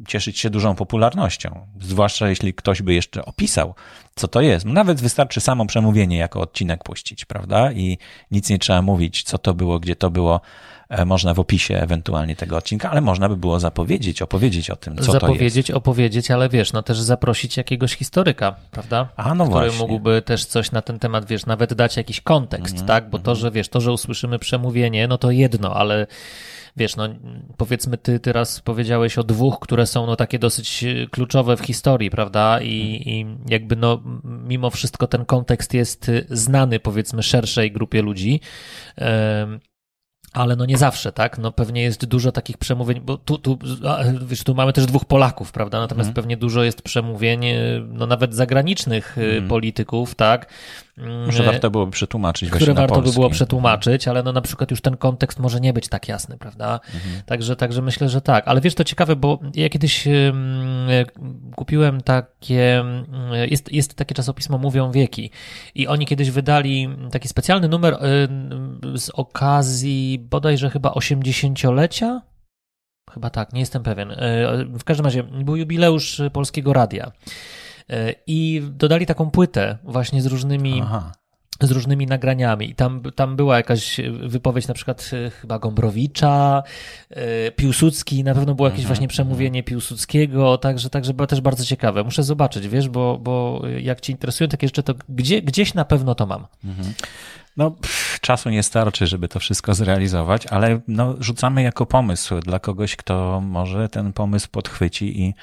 cieszyć się dużą popularnością. Zwłaszcza jeśli ktoś by jeszcze opisał, co to jest. Nawet wystarczy samo przemówienie jako odcinek puścić, prawda? I nic nie trzeba mówić, co to było, gdzie to było. E, można w opisie ewentualnie tego odcinka, ale można by było zapowiedzieć, opowiedzieć o tym, co zapowiedzieć, to jest. opowiedzieć, ale wiesz, no też zaprosić jakiegoś historyka, prawda? A, no Który właśnie. mógłby też coś na ten temat, wiesz, nawet dać jakiś kontekst, Mhm, tak? Bo to, że wiesz, to, że usłyszymy przemówienie, no to jedno, ale wiesz, no powiedzmy ty teraz powiedziałeś o dwóch, które są no takie dosyć e, kluczowe w historii, prawda? I, i jakby no mimo wszystko ten kontekst jest e, znany powiedzmy szerszej grupie ludzi. Ale no nie zawsze, tak? No pewnie jest dużo takich przemówień, bo tu, tu, wiesz, tu mamy też dwóch Polaków, prawda? Natomiast Mhm. pewnie dużo jest przemówień, e, no nawet zagranicznych e, polityków, tak? Może warto byłoby przetłumaczyć które warto by polski. było przetłumaczyć, ale no na przykład już ten kontekst może nie być tak jasny, prawda? Mhm. Także, także myślę, że tak. Ale wiesz, to ciekawe, bo ja kiedyś kupiłem takie, jest, jest takie czasopismo Mówią Wieki i oni kiedyś wydali taki specjalny numer z okazji bodajże chyba 80-lecia Chyba tak, nie jestem pewien. E, W każdym razie był jubileusz Polskiego Radia. E, I dodali taką płytę właśnie z różnymi Aha. z różnymi nagraniami. I tam, tam była jakaś wypowiedź na przykład e, chyba Gombrowicza, e, Piłsudski, na pewno było jakieś Mhm, właśnie przemówienie Piłsudskiego, także, także było też bardzo ciekawe. Muszę zobaczyć, wiesz, bo, bo jak ci interesują takie rzeczy, to gdzie, gdzieś na pewno to mam. No, pff, czasu nie starczy, żeby to wszystko zrealizować, ale no, rzucamy jako pomysł dla kogoś, kto może ten pomysł podchwyci i,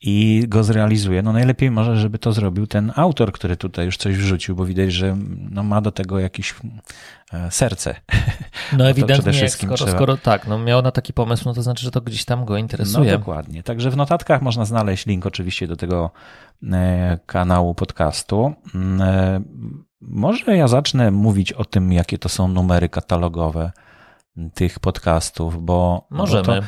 i go zrealizuje. No najlepiej może, żeby to zrobił ten autor, który tutaj już coś wrzucił, bo widać, że no, ma do tego jakieś e, serce. No przede ewidentnie, skoro, trzeba- skoro tak, no miał na taki pomysł, no to znaczy, że to gdzieś tam go No interesuje. dokładnie. Także w notatkach można znaleźć link oczywiście do tego e, kanału podcastu. Mm, e, Może ja zacznę mówić o tym, jakie to są numery katalogowe tych podcastów, bo Możemy. Bo, to,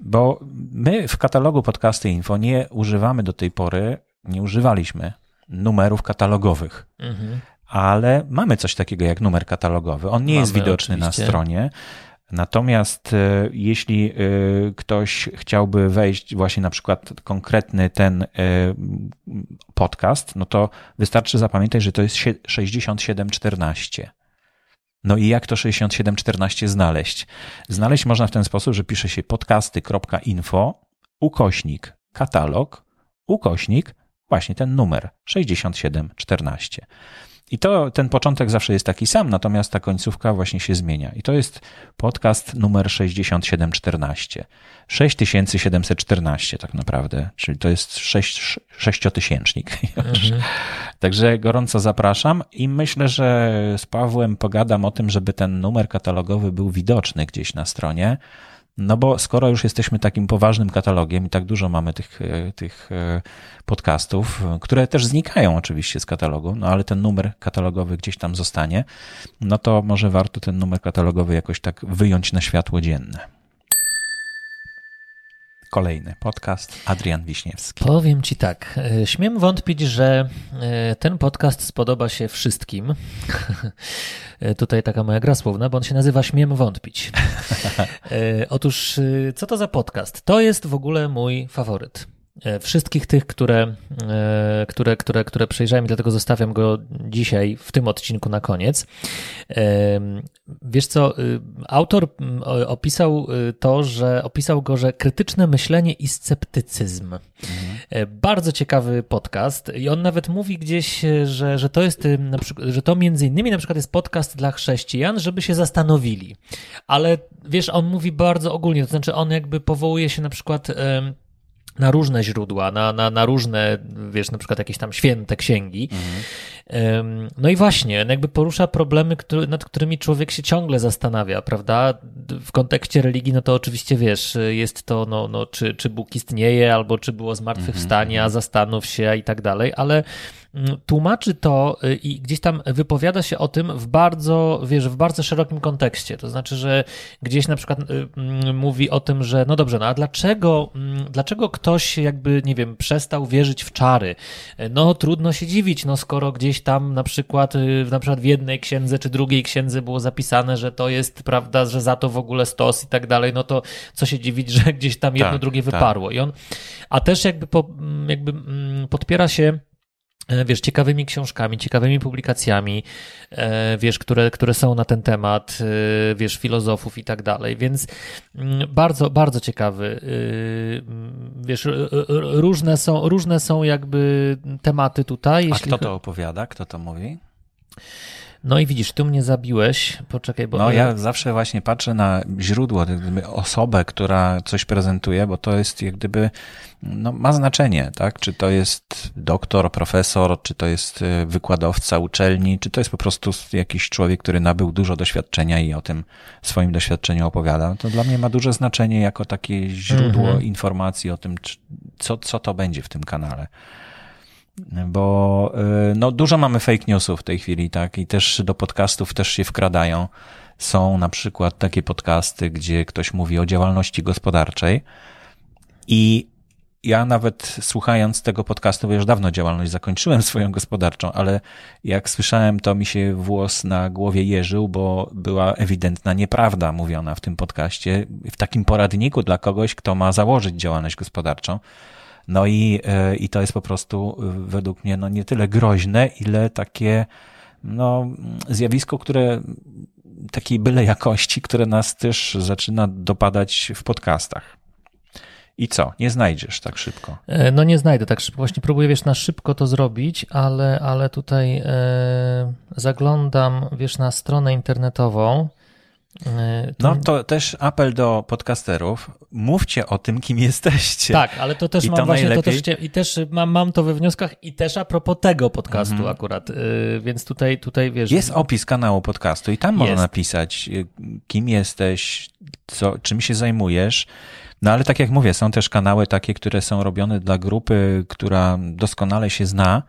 bo my w katalogu Podcasty Info nie używamy do tej pory, nie używaliśmy numerów katalogowych Mhm. ale mamy coś takiego jak numer katalogowy. On nie jest Mamy, widoczny na oczywiście. stronie. Natomiast e, jeśli e, ktoś chciałby wejść właśnie na przykład konkretny ten e, podcast, no to wystarczy zapamiętać, że to jest sie- 6714. No i jak to 6714 znaleźć? Znaleźć można w ten sposób, że pisze się podcasty.info, ukośnik, katalog, ukośnik, właśnie ten numer 6714. I to ten początek zawsze jest taki sam, natomiast ta końcówka właśnie się zmienia. I to jest podcast numer 6714. 6714 tak naprawdę, czyli to jest sześć, sześciotysięcznik. Mhm. Także gorąco zapraszam i myślę, że z Pawłem pogadam o tym, żeby ten numer katalogowy był widoczny gdzieś na stronie. No bo skoro już jesteśmy takim poważnym katalogiem i tak dużo mamy tych, e, tych e, podcastów, e, które też znikają oczywiście z katalogu, no ale ten numer katalogowy gdzieś tam zostanie, no to może warto ten numer katalogowy jakoś tak wyjąć na światło dzienne. Kolejny podcast Adrian Wiśniewski. Powiem ci tak, e, śmiem wątpić, że e, ten podcast spodoba się wszystkim. E, Tutaj taka moja gra słowna, bo on się nazywa Śmiem wątpić. Otóż, co to za podcast? To jest w ogóle mój faworyt. E, Wszystkich tych, które, e, które, które, które przejrzałem i dlatego zostawiam go dzisiaj w tym odcinku na koniec. Em, Wiesz co, y, autor mm, opisał y, to, że opisał go, że krytyczne myślenie i sceptycyzm. E, Bardzo ciekawy podcast i on nawet mówi gdzieś, e, że, że to jest y, na przykład, że to między innymi na przykład jest podcast dla chrześcijan, żeby się zastanowili. Ale wiesz, on mówi bardzo ogólnie, to znaczy on jakby powołuje się na przykład na różne źródła, na, na, na różne, wiesz, na przykład jakieś tam święte księgi. Em, No i właśnie, on jakby porusza problemy, który, nad którymi człowiek się ciągle zastanawia, prawda? W kontekście religii, no to oczywiście wiesz, jest to, no, no czy, czy Bóg istnieje, albo czy było zmartwychwstanie, a zastanów się i tak dalej, ale tłumaczy to y, i gdzieś tam wypowiada się o tym w bardzo, wiesz, w bardzo szerokim kontekście. To znaczy, że gdzieś na przykład y, mm, mówi o tym, że no dobrze, no a dlaczego, mm, dlaczego ktoś jakby, nie wiem, przestał wierzyć w czary? No trudno się dziwić, no skoro gdzieś tam na przykład, y, na przykład w jednej księdze czy drugiej księdze było zapisane, że to jest, prawda, że za to w ogóle stos i tak dalej, no to co się dziwić, że gdzieś tam jedno Tak, drugie tak. wyparło. I on, a też jakby, po, jakby mm, podpiera się wiesz, ciekawymi książkami, ciekawymi publikacjami, e, wiesz, które, które są na ten temat, e, wiesz, filozofów i tak dalej, więc mm, bardzo, bardzo ciekawy. mm, Wiesz, różne są, różne są jakby tematy tutaj. A jeśli kto to opowiada? Kto to mówi? No i widzisz, tu mnie zabiłeś, poczekaj, bo... No ja zawsze właśnie patrzę na źródło, jak gdyby osobę, która coś prezentuje, bo to jest jak gdyby, no ma znaczenie, tak? Czy to jest doktor, profesor, czy to jest e, wykładowca uczelni, czy to jest po prostu jakiś człowiek, który nabył dużo doświadczenia i o tym swoim doświadczeniu opowiada. To dla mnie ma duże znaczenie jako takie źródło Mhm. informacji o tym, co, co to będzie w tym kanale. Bo y, no, dużo mamy fake newsów w tej chwili, tak? I też do podcastów też się wkradają. Są na przykład takie podcasty, gdzie ktoś mówi o działalności gospodarczej i ja nawet słuchając tego podcastu, bo już dawno działalność zakończyłem swoją gospodarczą, ale jak słyszałem, to mi się włos na głowie jeżył, bo była ewidentna nieprawda mówiona w tym podcaście, w takim poradniku dla kogoś, kto ma założyć działalność gospodarczą. No i, e, i to jest po prostu e, według mnie no nie tyle groźne, ile takie no, zjawisko, które takiej byle jakości, które nas też zaczyna dopadać w podcastach. I co? Nie znajdziesz tak szybko. E, No nie znajdę tak szybko. Właśnie próbuję, wiesz, na szybko to zrobić, ale, ale tutaj zaglądam, wiesz, na stronę internetową. Tu- No to też apel do podcasterów. Mówcie o tym, kim jesteście. Tak, ale to też I mam to właśnie, to najlepiej- też, chcia- i też mam, mam to we wnioskach i też a propos tego podcastu Mhm. akurat, y, więc tutaj, tutaj wiesz... Jest opis kanału podcastu i tam można Jest. napisać, y, kim jesteś, co, czym się zajmujesz. No ale tak jak mówię, są też kanały takie, które są robione dla grupy, która doskonale się zna,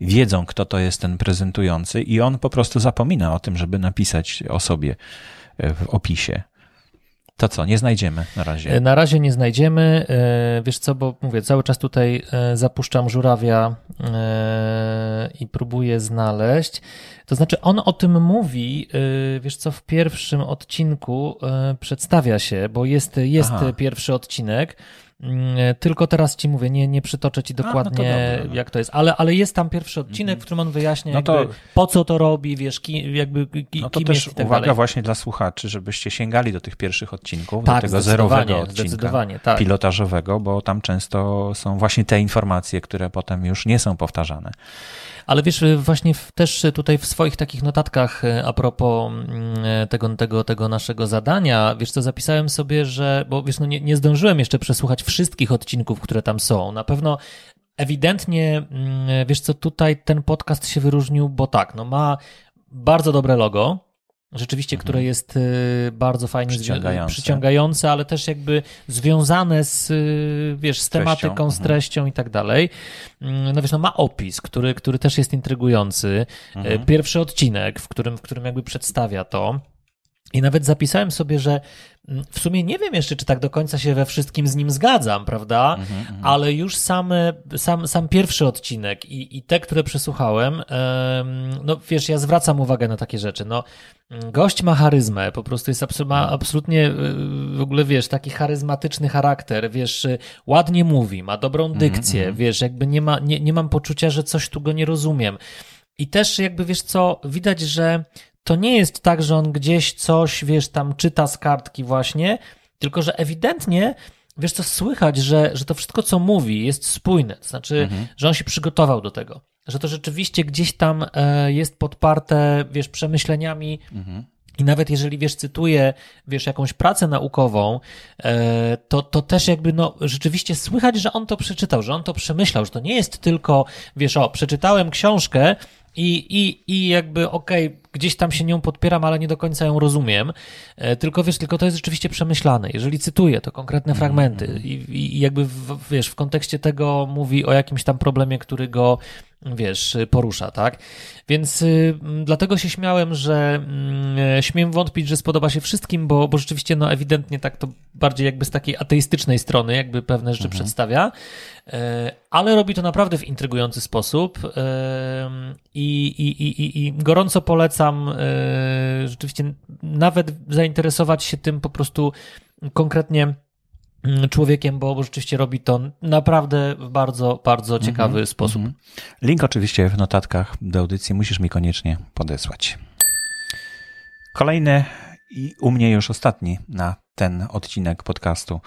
wiedzą, kto to jest ten prezentujący i on po prostu zapomina o tym, żeby napisać o sobie y, w opisie. To co, nie znajdziemy na razie. Na razie nie znajdziemy. E, Wiesz co, bo mówię, cały czas tutaj e, zapuszczam żurawia e, i próbuję znaleźć. To znaczy, on o tym mówi, wiesz co, w pierwszym odcinku przedstawia się, bo jest, jest Aha. pierwszy odcinek. Mm, Tylko teraz ci mówię, nie, nie przytoczę ci no to dokładnie, dobra, no. jak to jest, ale, ale jest tam pierwszy odcinek, w którym on wyjaśnia, No to- jakby, po co to robi, wiesz, ki, jakby, ki, No to kim też jest i tak uwaga dalej. właśnie dla słuchaczy, żebyście sięgali do tych pierwszych odcinków, Tak, do tego zerowego odcinka. zdecydowanie, tak. pilotażowego, bo tam często są właśnie te informacje, które potem już nie są powtarzane. Ale wiesz, właśnie w, też tutaj w swoich takich notatkach e, a propos mm, tego, tego, tego naszego zadania, wiesz co, zapisałem sobie, że, bo wiesz, no nie, nie zdążyłem jeszcze przesłuchać wszystkich odcinków, które tam są. Na pewno ewidentnie, mm, wiesz co, tutaj ten podcast się wyróżnił, bo tak, no ma bardzo dobre logo, rzeczywiście, które jest y, bardzo fajnie Mhm. Przyciągające. przyciągające, ale też jakby związane z, y, wiesz, z treścią, tematyką, z mhm. treścią i tak dalej. Mm, No wiesz, no ma opis, który, który też jest intrygujący. Mhm. E, Pierwszy odcinek, w którym, w którym jakby przedstawia to. I nawet zapisałem sobie, że mm, w sumie nie wiem jeszcze, czy tak do końca się we wszystkim z nim zgadzam, prawda? Mhm, Ale już same, sam, sam pierwszy odcinek i, i te, które przesłuchałem, em, no wiesz, ja zwracam uwagę na takie rzeczy. No, mm, gość ma charyzmę, po prostu jest absu- ma absolutnie y, w ogóle, wiesz, taki charyzmatyczny charakter, wiesz, y, ładnie mówi, ma dobrą dykcję, wiesz, jakby nie, ma, nie, nie mam poczucia, że coś tu go nie rozumiem. I też jakby, wiesz co, widać, że to nie jest tak, że on gdzieś coś, wiesz, tam czyta z kartki właśnie, tylko że ewidentnie, wiesz co, słychać, że, że to wszystko, co mówi, jest spójne. To znaczy, że on się przygotował do tego. Że to rzeczywiście gdzieś tam e, jest podparte, wiesz, przemyśleniami i nawet jeżeli, wiesz, cytuję, wiesz, jakąś pracę naukową, e, to, to też jakby, no, rzeczywiście słychać, że on to przeczytał, że on to przemyślał, że to nie jest tylko, wiesz, o, przeczytałem książkę i, i, i jakby, okej, gdzieś tam się nią podpieram, ale nie do końca ją rozumiem, e, tylko, wiesz, tylko to jest rzeczywiście przemyślane. Jeżeli cytuję, to konkretne fragmenty i, i, i jakby, w, wiesz, w kontekście tego mówi o jakimś tam problemie, który go wiesz, porusza, tak? Więc y, dlatego się śmiałem, że y, śmiem wątpić, że spodoba się wszystkim, bo, bo rzeczywiście, no ewidentnie tak to bardziej jakby z takiej ateistycznej strony, jakby pewne rzeczy mhm. przedstawia, y, ale robi to naprawdę w intrygujący sposób i, i, i, i gorąco polecam rzeczywiście nawet zainteresować się tym po prostu konkretnie człowiekiem, bo, rzeczywiście robi to naprawdę w bardzo, bardzo mhm, ciekawy mm -hmm, sposób. Mm. Link oczywiście w notatkach do audycji musisz mi koniecznie podesłać. Kolejny i u mnie już ostatni na ten odcinek podcastu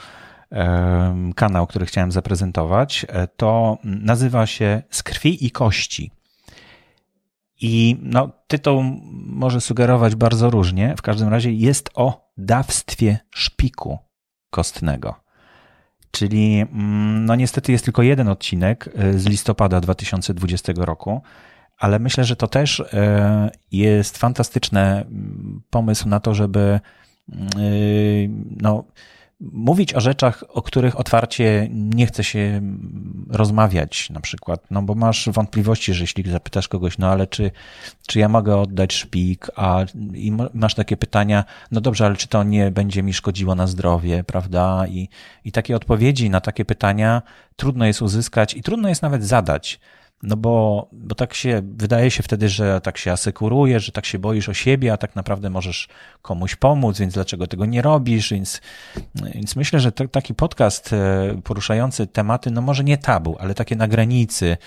kanał, który chciałem zaprezentować, e, to nazywa się Z krwi i kości. I no, tytuł może sugerować bardzo różnie. W każdym razie jest o dawstwie szpiku kostnego. Czyli mm, no niestety jest tylko jeden odcinek y, z listopada 2020 roku, ale myślę, że to też y, jest fantastyczny mm, pomysł na to, żeby y, no, mówić o rzeczach, o których otwarcie nie chce się rozmawiać, na przykład, no bo masz wątpliwości, że jeśli zapytasz kogoś, no ale czy, czy ja mogę oddać szpik, a i masz takie pytania, no dobrze, ale czy to nie będzie mi szkodziło na zdrowie, prawda? I, i takie odpowiedzi na takie pytania trudno jest uzyskać i trudno jest nawet zadać. No bo, bo tak się, wydaje się wtedy, że tak się asekurujesz, że tak się boisz o siebie, a tak naprawdę możesz komuś pomóc, więc dlaczego tego nie robisz? Więc, więc myślę, że taki podcast e, poruszający tematy, no może nie tabu, ale takie na granicy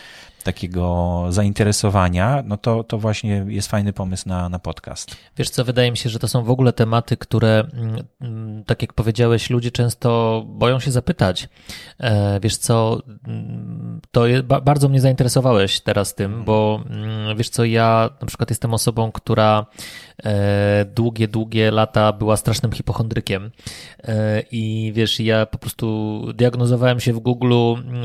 takiego zainteresowania, no to, to właśnie jest fajny pomysł na, na podcast. Wiesz co, wydaje mi się, że to są w ogóle tematy, które, mm, mm, tak jak powiedziałeś, ludzie często boją się zapytać. E, wiesz co, mm, to je, bardzo mnie zainteresowałeś teraz tym, bo wiesz co, ja na przykład jestem osobą, która długie, długie lata była strasznym hipochondrykiem. E, i wiesz, ja po prostu diagnozowałem się w Google,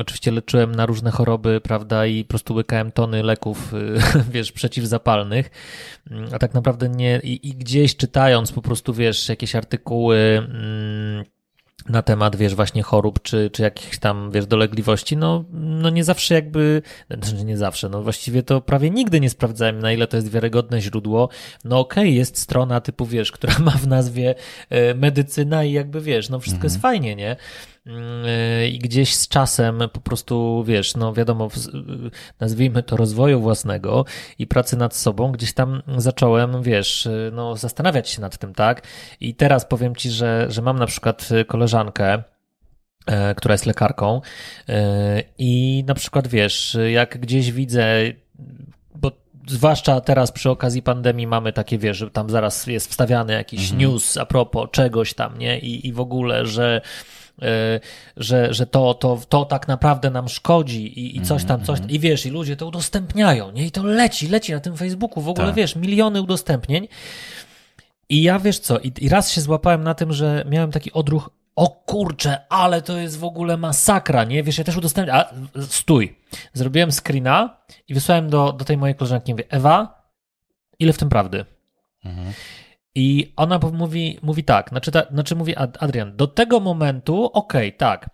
oczywiście leczyłem na różne choroby, prawda, i prostu łykałem tony leków, y, wiesz, przeciwzapalnych, a tak naprawdę nie, i, i gdzieś czytając po prostu, wiesz, jakieś artykuły, mm, na temat, wiesz, właśnie chorób, czy, czy jakichś tam, wiesz, dolegliwości, no, no nie zawsze jakby, znaczy nie zawsze, no właściwie to prawie nigdy nie sprawdzałem, na ile to jest wiarygodne źródło. No okej, okay, jest strona typu, wiesz, która ma w nazwie e, medycyna i jakby, wiesz, no wszystko mhm. jest fajnie, nie? I gdzieś z czasem po prostu, wiesz, no wiadomo, nazwijmy to rozwoju własnego i pracy nad sobą, gdzieś tam zacząłem, wiesz, no zastanawiać się nad tym, tak? I teraz powiem Ci, że, że mam na przykład koleżankę, e, która jest lekarką e, i na przykład, wiesz, jak gdzieś widzę, bo zwłaszcza teraz przy okazji pandemii mamy takie, wiesz, że tam zaraz jest wstawiany jakiś mhm. news a propos czegoś tam, nie? I, i w ogóle, że E, że, że to, to, to tak naprawdę nam szkodzi i, i coś tam, coś tam. I wiesz, i ludzie to udostępniają, nie? I to leci, leci na tym Facebooku, w ogóle tak. wiesz, miliony udostępnień. I ja wiesz co, i, i raz się złapałem na tym, że miałem taki odruch, o kurczę, ale to jest w ogóle masakra, nie? Wiesz, ja też udostępniam, a stój. Zrobiłem screena i wysłałem do, do tej mojej koleżanki, mówię, Ewa, ile w tym prawdy? Mhm. I ona mówi, mówi tak, znaczy, ta, znaczy mówi Adrian, do tego momentu okej, okay, tak,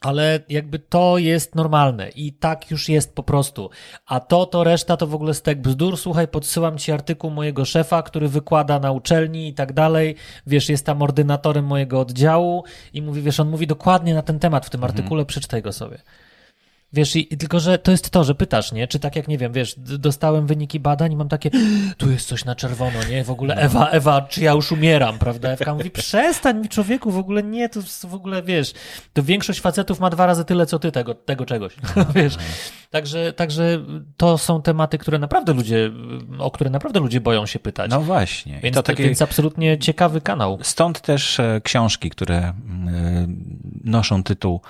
ale jakby to jest normalne i tak już jest po prostu. A to, to reszta to w ogóle stek bzdur. Słuchaj, podsyłam ci artykuł mojego szefa, który wykłada na uczelni i tak dalej. Wiesz, jest tam ordynatorem mojego oddziału i mówi, wiesz, on mówi dokładnie na ten temat w tym mhm. artykule, przeczytaj go sobie. Wiesz, i, tylko że to jest to, że pytasz, nie? Czy tak jak, nie wiem, wiesz, dostałem wyniki badań i mam takie, tu jest coś na czerwono, nie? W ogóle Ewa, Ewa, czy ja już umieram, prawda? Ewka mówi, przestań mi człowieku, w ogóle nie, to w ogóle, wiesz, to większość facetów ma dwa razy tyle, co ty tego, tego czegoś, wiesz? Także, także to są tematy, które naprawdę ludzie, o które naprawdę ludzie boją się pytać. No właśnie. Więc, to taki, więc absolutnie ciekawy kanał. Stąd też e, książki, które e, noszą tytuł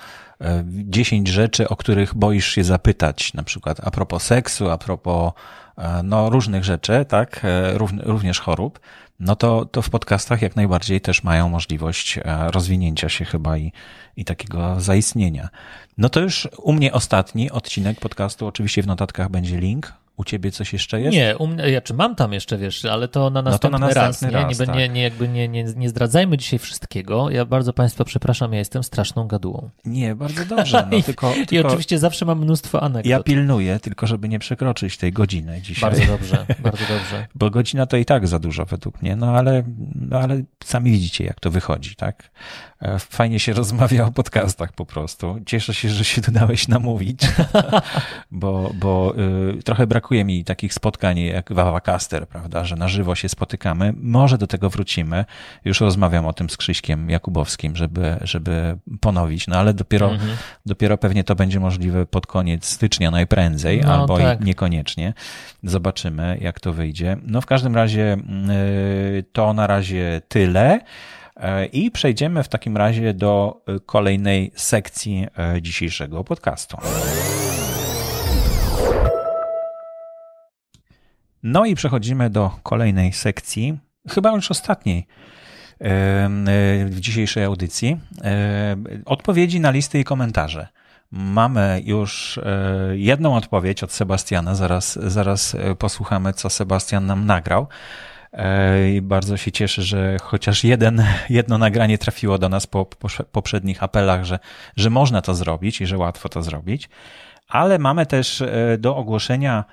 10 rzeczy, o których boisz się zapytać, na przykład a propos seksu, a propos e, no, różnych rzeczy, tak, e, również chorób, no to, to w podcastach jak najbardziej też mają możliwość e, rozwinięcia się chyba i, i takiego zaistnienia. No to już u mnie ostatni odcinek podcastu, oczywiście w notatkach będzie link U ciebie coś jeszcze jest? Nie, u mnie, ja czy mam tam jeszcze, wiesz, ale to na następny, no to na następny raz. raz, nie, tak. nie, nie, jakby nie, nie, nie zdradzajmy dzisiaj wszystkiego. Ja bardzo Państwa przepraszam, ja jestem straszną gadułą. Nie, bardzo dobrze. No, I- tylko, I tylko oczywiście zawsze mam mnóstwo anegdot. ja pilnuję, tylko żeby nie przekroczyć tej godziny dzisiaj. Bardzo dobrze, bardzo dobrze. Bo godzina to i tak za dużo według mnie, no ale, no ale sami widzicie, jak to wychodzi, tak? E, Fajnie się rozmawia o podcastach po prostu. Cieszę się, że się tu dałeś namówić, bo, bo y, trochę brakuje mi takich spotkań jak Wawacaster, prawda, że na żywo się spotykamy. Może do tego wrócimy. Już rozmawiam o tym z Krzyśkiem Jakubowskim, żeby, żeby ponowić, no ale dopiero, Mhm. dopiero pewnie to będzie możliwe pod koniec stycznia najprędzej, No, albo tak. niekoniecznie. Zobaczymy, jak to wyjdzie. No w każdym razie y, to na razie tyle. E, I przejdziemy w takim razie do y, kolejnej sekcji e, dzisiejszego podcastu. No i przechodzimy do kolejnej sekcji, chyba już ostatniej e, w dzisiejszej audycji. E, Odpowiedzi na listy i komentarze. Mamy już e, jedną odpowiedź od Sebastiana, zaraz, zaraz e, posłuchamy, co Sebastian nam nagrał. E, I bardzo się cieszę, że chociaż jeden, jedno nagranie trafiło do nas po, po poprzednich apelach, że, że można to zrobić i że łatwo to zrobić. Ale mamy też e, do ogłoszenia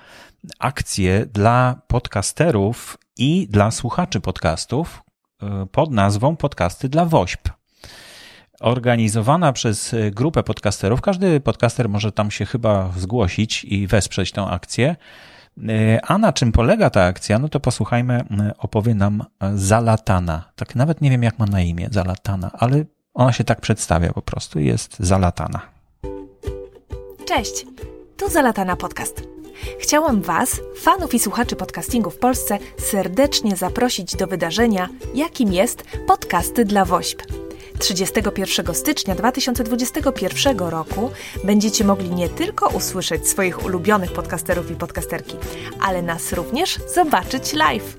akcję dla podcasterów i dla słuchaczy podcastów e, pod nazwą Podcasty dla WOŚP. Organizowana przez grupę podcasterów. Każdy podcaster może tam się chyba zgłosić i wesprzeć tę akcję. E, A na czym polega ta akcja? No to posłuchajmy, e, opowie nam e, Zalatana. Tak nawet nie wiem, jak ma na imię Zalatana, ale ona się tak przedstawia po prostu. Jest Zalatana. Cześć, tu Zalatana Podcast. Chciałam Was, fanów i słuchaczy podcastingu w Polsce, serdecznie zaprosić do wydarzenia, jakim jest Podcasty dla WOŚP. 31 stycznia 2021 roku będziecie mogli nie tylko usłyszeć swoich ulubionych podcasterów i podcasterki, ale nas również zobaczyć live.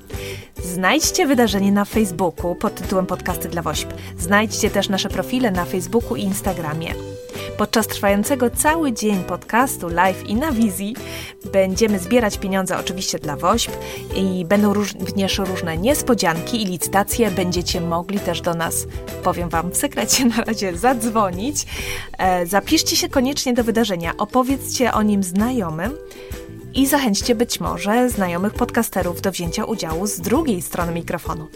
Znajdźcie wydarzenie na Facebooku pod tytułem Podcasty dla WOŚP. Znajdźcie też nasze profile na Facebooku i Instagramie. Podczas trwającego cały dzień podcastu live i na wizji będziemy zbierać pieniądze oczywiście dla WOŚP i będą również różne niespodzianki i licytacje. Będziecie mogli też do nas, powiem Wam w sekrecie na razie, zadzwonić. E, zapiszcie się koniecznie do wydarzenia, opowiedzcie o nim znajomym i zachęćcie być może znajomych podcasterów do wzięcia udziału z drugiej strony mikrofonu.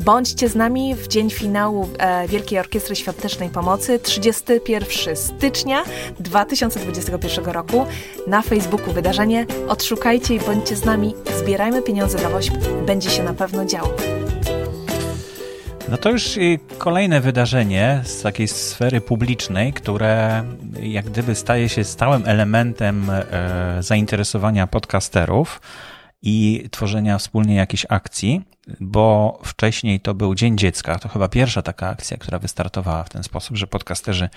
Bądźcie z nami w dzień finału e, Wielkiej Orkiestry Świątecznej Pomocy 31 stycznia 2021 roku. Na Facebooku wydarzenie. Odszukajcie i bądźcie z nami. Zbierajmy pieniądze dla WOŚP. Będzie się na pewno działo. No to już kolejne wydarzenie z takiej sfery publicznej, które jak gdyby staje się stałym elementem e, zainteresowania podcasterów i tworzenia wspólnie jakiejś akcji, bo wcześniej to był Dzień Dziecka. To chyba pierwsza taka akcja, która wystartowała w ten sposób, że podcasterzy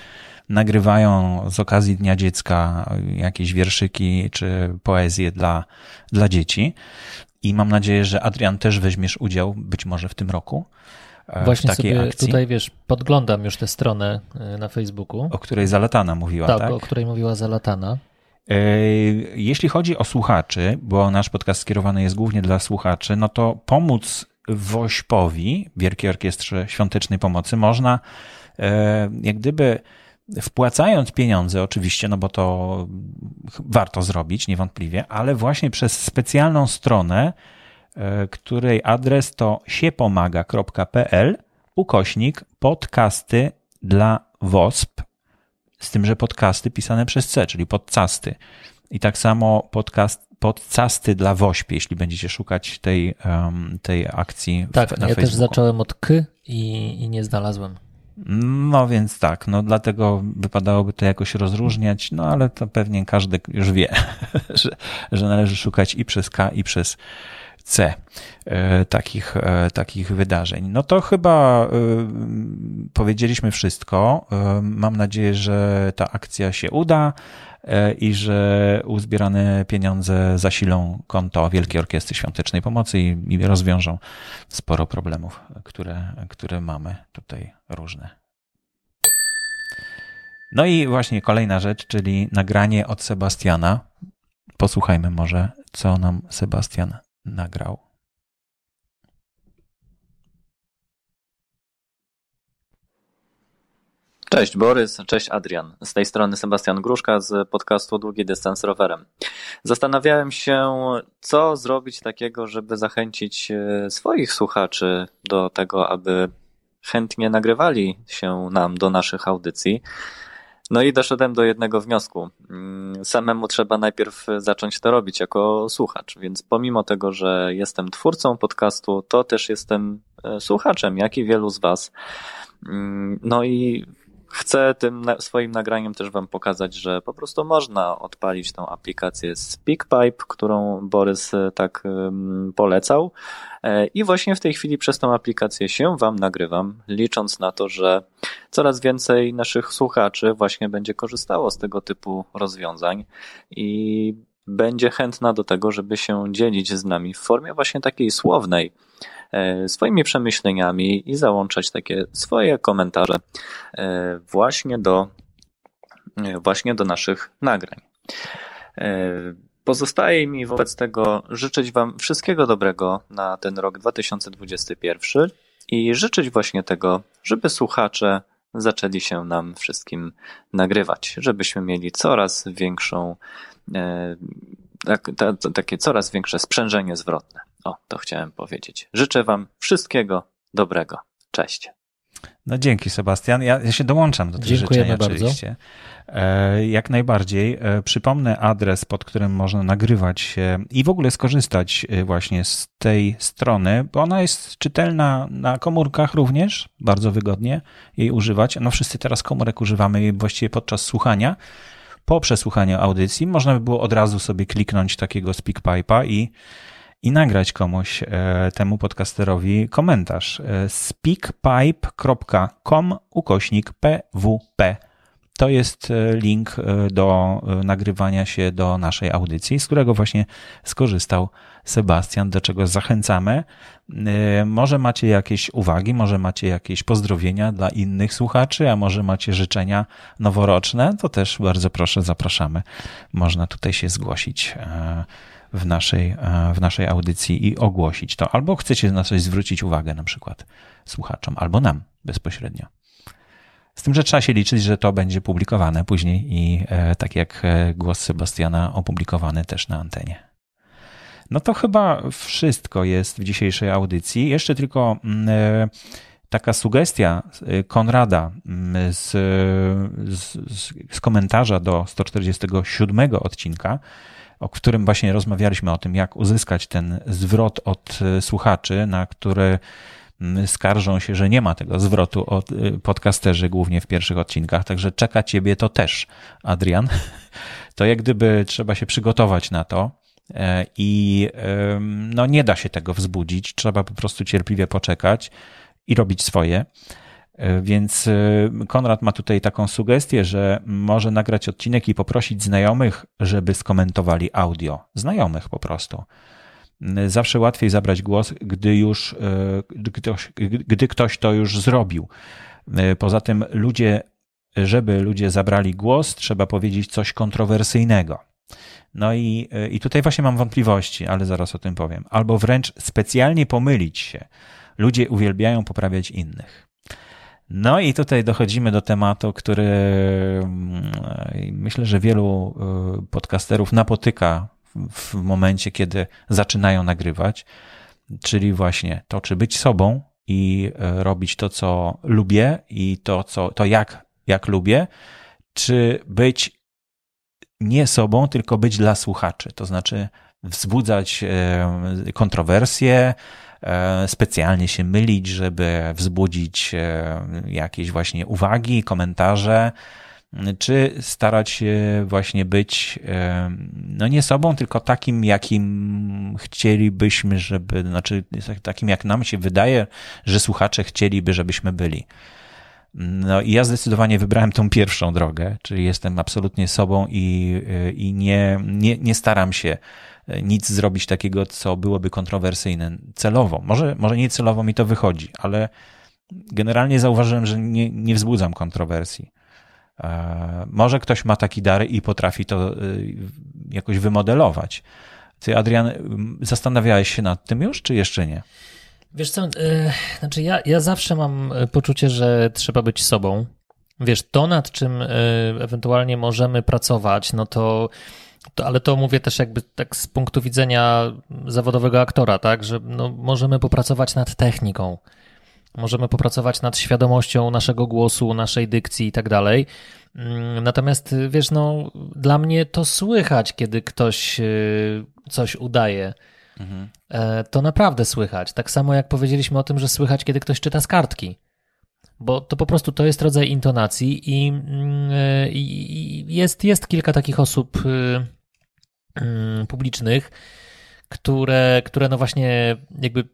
nagrywają z okazji Dnia Dziecka jakieś wierszyki czy poezję dla, dla dzieci. I mam nadzieję, że Adrian też weźmiesz udział być może w tym roku. e, Właśnie sobie akcji, tutaj, wiesz, podglądam już tę stronę y, na Facebooku. o której Zalatana mówiła, tak, tak? o której mówiła Zalatana. E, Jeśli chodzi o słuchaczy, bo nasz podcast skierowany jest głównie dla słuchaczy, no to pomóc WOŚP-owi, Wielkiej Orkiestrze Świątecznej Pomocy, można e, jak gdyby wpłacając pieniądze, oczywiście, no bo to warto zrobić, niewątpliwie, ale właśnie przez specjalną stronę, e, której adres to siepomaga.pl ukośnik podcasty dla WOSP, z tym, że podcasty pisane przez C, czyli podcasty. I tak samo podcast, podcasty dla WOŚP, jeśli będziecie szukać tej, em, tej akcji w, Tak, na ja też Facebooku. zacząłem od K i, i nie znalazłem. No więc tak, no dlatego wypadałoby to jakoś rozróżniać, no ale to pewnie każdy już wie, że, że należy szukać i przez K, i przez C e, takich, e, takich wydarzeń. No to chyba e, powiedzieliśmy wszystko. Mam nadzieję, że ta akcja się uda i że uzbierane pieniądze zasilą konto Wielkiej Orkiestry Świątecznej Pomocy i, i rozwiążą sporo problemów, które, które mamy tutaj różne. No i właśnie kolejna rzecz, czyli nagranie od Sebastiana. Posłuchajmy może, co nam Sebastian nagrał. Cześć Borys, cześć Adrian. Z tej strony Sebastian Gruszka z podcastu Długi Dystans Rowerem. Zastanawiałem się, co zrobić takiego, żeby zachęcić e, swoich słuchaczy do tego, aby chętnie nagrywali się nam do naszych audycji. No i doszedłem do jednego wniosku. Mm, samemu trzeba najpierw zacząć to robić jako słuchacz, więc pomimo tego, że jestem twórcą podcastu, to też jestem e, słuchaczem, jak i wielu z Was. Mm, no i Chcę tym swoim nagraniem też Wam pokazać, że po prostu można odpalić tą aplikację SpeakPipe, którą Borys e, tak polecał. E, I właśnie w tej chwili przez tą aplikację się Wam nagrywam, licząc na to, że coraz więcej naszych słuchaczy właśnie będzie korzystało z tego typu rozwiązań i będzie chętna do tego, żeby się dzielić z nami w formie właśnie takiej słownej E, swoimi przemyśleniami i załączać takie swoje komentarze e, właśnie do, e, właśnie do naszych nagrań. Pozostaje mi wobec tego życzyć Wam wszystkiego dobrego na ten rok 2021 i życzyć właśnie tego, żeby słuchacze zaczęli się nam wszystkim nagrywać, żebyśmy mieli coraz większą, tak, takie coraz większe sprzężenie zwrotne. O, to chciałem powiedzieć. Życzę Wam wszystkiego dobrego. Cześć. No dzięki Sebastian. Ja, ja się dołączam do tych Dziękujemy życzeń oczywiście. E, jak najbardziej. E, przypomnę adres, pod którym można nagrywać się i w ogóle skorzystać e, właśnie z tej strony, bo ona jest czytelna na komórkach również, bardzo wygodnie jej używać. No wszyscy teraz komórek używamy jej właściwie podczas słuchania. Po przesłuchaniu audycji można by było od razu sobie kliknąć takiego speakpipe'a i i nagrać komuś, e, temu podcasterowi komentarz. E, speakpipe.com ukośnik pwp. To jest e, link do nagrywania się do naszej audycji, z którego właśnie skorzystał Sebastian, do czego zachęcamy. Może macie jakieś uwagi, może macie jakieś pozdrowienia dla innych słuchaczy, a może macie życzenia noworoczne, to też bardzo proszę, zapraszamy. Można tutaj się zgłosić w naszej, e, w naszej audycji i ogłosić to. Albo chcecie na coś zwrócić uwagę, na przykład słuchaczom, albo nam bezpośrednio. Z tym, że trzeba się liczyć, że to będzie publikowane później i e, tak jak e, głos Sebastiana opublikowany też na antenie. No to chyba wszystko jest w dzisiejszej audycji. Jeszcze tylko mm, taka sugestia Konrada mm, z, z, z komentarza do 147 odcinka o którym właśnie rozmawialiśmy o tym, jak uzyskać ten zwrot od e, słuchaczy, na które skarżą się, że nie ma tego zwrotu od e, podcasterzy, głównie w pierwszych odcinkach. Także czeka ciebie to też, Adrian. To jak gdyby trzeba się przygotować na to. E, I no, nie da się tego wzbudzić, trzeba po prostu cierpliwie poczekać i robić swoje. E, więc e, Konrad ma tutaj taką sugestię, że może nagrać odcinek i poprosić znajomych, żeby skomentowali audio. Znajomych po prostu. E, zawsze łatwiej zabrać głos, gdy już gdy ktoś, gdy ktoś to już zrobił. Poza tym ludzie, żeby ludzie zabrali głos, trzeba powiedzieć coś kontrowersyjnego. No i, i tutaj właśnie mam wątpliwości, ale zaraz o tym powiem. Albo wręcz specjalnie pomylić się. Ludzie uwielbiają poprawiać innych. No i tutaj dochodzimy do tematu, który mm, myślę, że wielu y, podcasterów napotyka w momencie, kiedy zaczynają nagrywać, czyli właśnie to, czy być sobą i y, robić to, co lubię i to, co, to jak, jak lubię, czy być nie sobą, tylko być dla słuchaczy, to znaczy wzbudzać kontrowersje, E, specjalnie się mylić, żeby wzbudzić e, jakieś właśnie uwagi, komentarze, czy starać się właśnie być e, no nie sobą, tylko takim, jakim chcielibyśmy, żeby, znaczy takim, jak nam się wydaje, że słuchacze chcieliby, żebyśmy byli. No i ja zdecydowanie wybrałem tą pierwszą drogę, czyli jestem absolutnie sobą i, i nie, nie, nie staram się nic zrobić takiego, co byłoby kontrowersyjne celowo. Może, może nie celowo mi to wychodzi, ale generalnie zauważyłem, że nie, nie wzbudzam kontrowersji. E, może ktoś ma taki dar i potrafi to e, jakoś wymodelować, Ty, Adrian, zastanawiałeś się nad tym już, czy jeszcze nie? Wiesz co, yy, znaczy ja, ja zawsze mam poczucie, że trzeba być sobą. Wiesz, to nad czym yy, ewentualnie możemy pracować, no to, to, ale to mówię też jakby tak z punktu widzenia zawodowego aktora, tak, że no, możemy popracować nad techniką, możemy popracować nad świadomością naszego głosu, naszej dykcji i tak dalej. Mm, natomiast wiesz, no, dla mnie to słychać, kiedy ktoś coś udaje. Mhm. To naprawdę słychać. Tak samo jak powiedzieliśmy o tym, że słychać, kiedy ktoś czyta z kartki. Bo to po prostu to jest rodzaj intonacji i, mm, jest, jest kilka takich osób y, mm, publicznych, które, które no właśnie jakby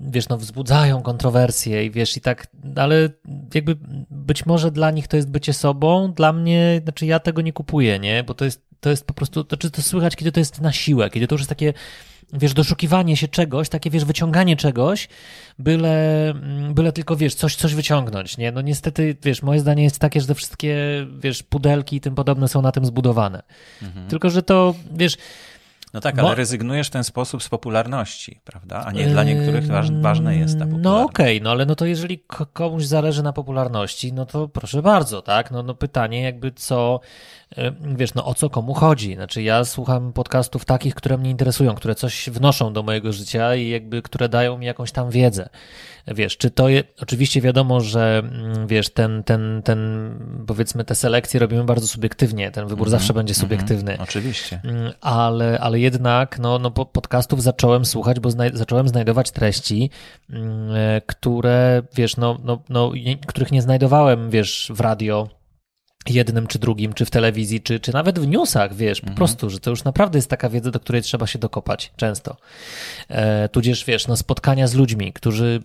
wiesz, no wzbudzają kontrowersje i wiesz, i tak, ale jakby być może dla nich to jest bycie sobą, dla mnie, znaczy ja tego nie kupuję, nie, bo to jest, to jest po prostu, to, czy to słychać, kiedy to jest na siłę, kiedy to już jest takie, wiesz, doszukiwanie się czegoś, takie, wiesz, wyciąganie czegoś, byle, byle tylko, wiesz, coś, coś wyciągnąć, nie? No niestety, wiesz, moje zdanie jest takie, że te wszystkie, wiesz, pudelki i tym podobne są na tym zbudowane. Mhm. Tylko, że to, wiesz, no tak, ale Bo... rezygnujesz w ten sposób z popularności, prawda? A nie dla niektórych ważne jest ta no popularność. No okej, okay, no ale no to jeżeli komuś zależy na popularności, no to proszę bardzo, tak? No, no pytanie jakby co, wiesz, no o co komu chodzi. Znaczy ja słucham podcastów takich, które mnie interesują, które coś wnoszą do mojego życia i jakby, które dają mi jakąś tam wiedzę. Wiesz, czy to je, oczywiście wiadomo, że mm, wiesz, ten, ten, ten, powiedzmy, te selekcje robimy bardzo subiektywnie, ten wybór mm -hmm, zawsze będzie mhm, subiektywny. Mm -hmm, oczywiście. Mm, ale, ale jednak, no, no podcastów zacząłem słuchać, bo znaj zacząłem znajdować treści, mm, e, które, wiesz, no, no, no, których nie znajdowałem, wiesz, w radio, jednym czy drugim, czy w telewizji, czy, czy nawet w newsach, wiesz, po mhm. prostu, że to już naprawdę jest taka wiedza, do której trzeba się dokopać często. E, tudzież, wiesz, no spotkania z ludźmi, którzy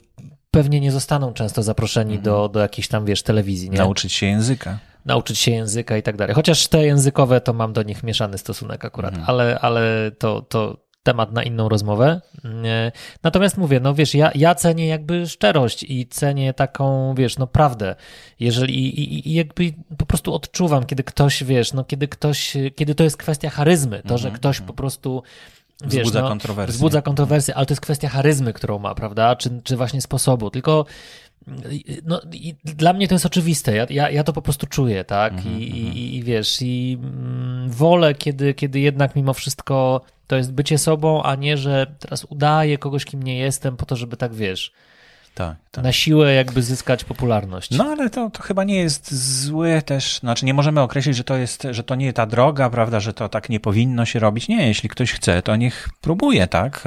pewnie nie zostaną często zaproszeni mhm. do, do jakiejś tam, wiesz, telewizji. Nie? Nauczyć się języka. Nauczyć się języka i tak dalej. Chociaż te językowe to mam do nich mieszany stosunek akurat, mhm. ale, ale to, to, temat na inną rozmowę. Natomiast mówię, no wiesz, ja, ja cenię jakby szczerość i cenię taką, wiesz, no prawdę. Jeżeli i, i, jakby po prostu odczuwam, kiedy ktoś, wiesz, no kiedy ktoś, kiedy to jest kwestia charyzmy, to, że mhm, ktoś mhm. po prostu Wiesz, wzbudza no, kontrowersje. Wzbudza kontrowersje, ale to jest kwestia charyzmy, którą ma, prawda? Czy, czy właśnie sposobu. Tylko no, dla mnie to jest oczywiste. Ja, ja, ja to po prostu czuję, tak? Mm -hmm, I, i, I, wiesz, i mm, wolę, kiedy, kiedy jednak mimo wszystko to jest bycie sobą, a nie, że teraz udaję kogoś, kim nie jestem, po to, żeby tak wiesz tak, tak. na siłę jakby zyskać popularność. No ale to, to chyba nie jest złe też, znaczy nie możemy określić, że to jest, że to nie ta droga, prawda, że to tak nie powinno się robić. Nie, jeśli ktoś chce, to niech próbuje, tak?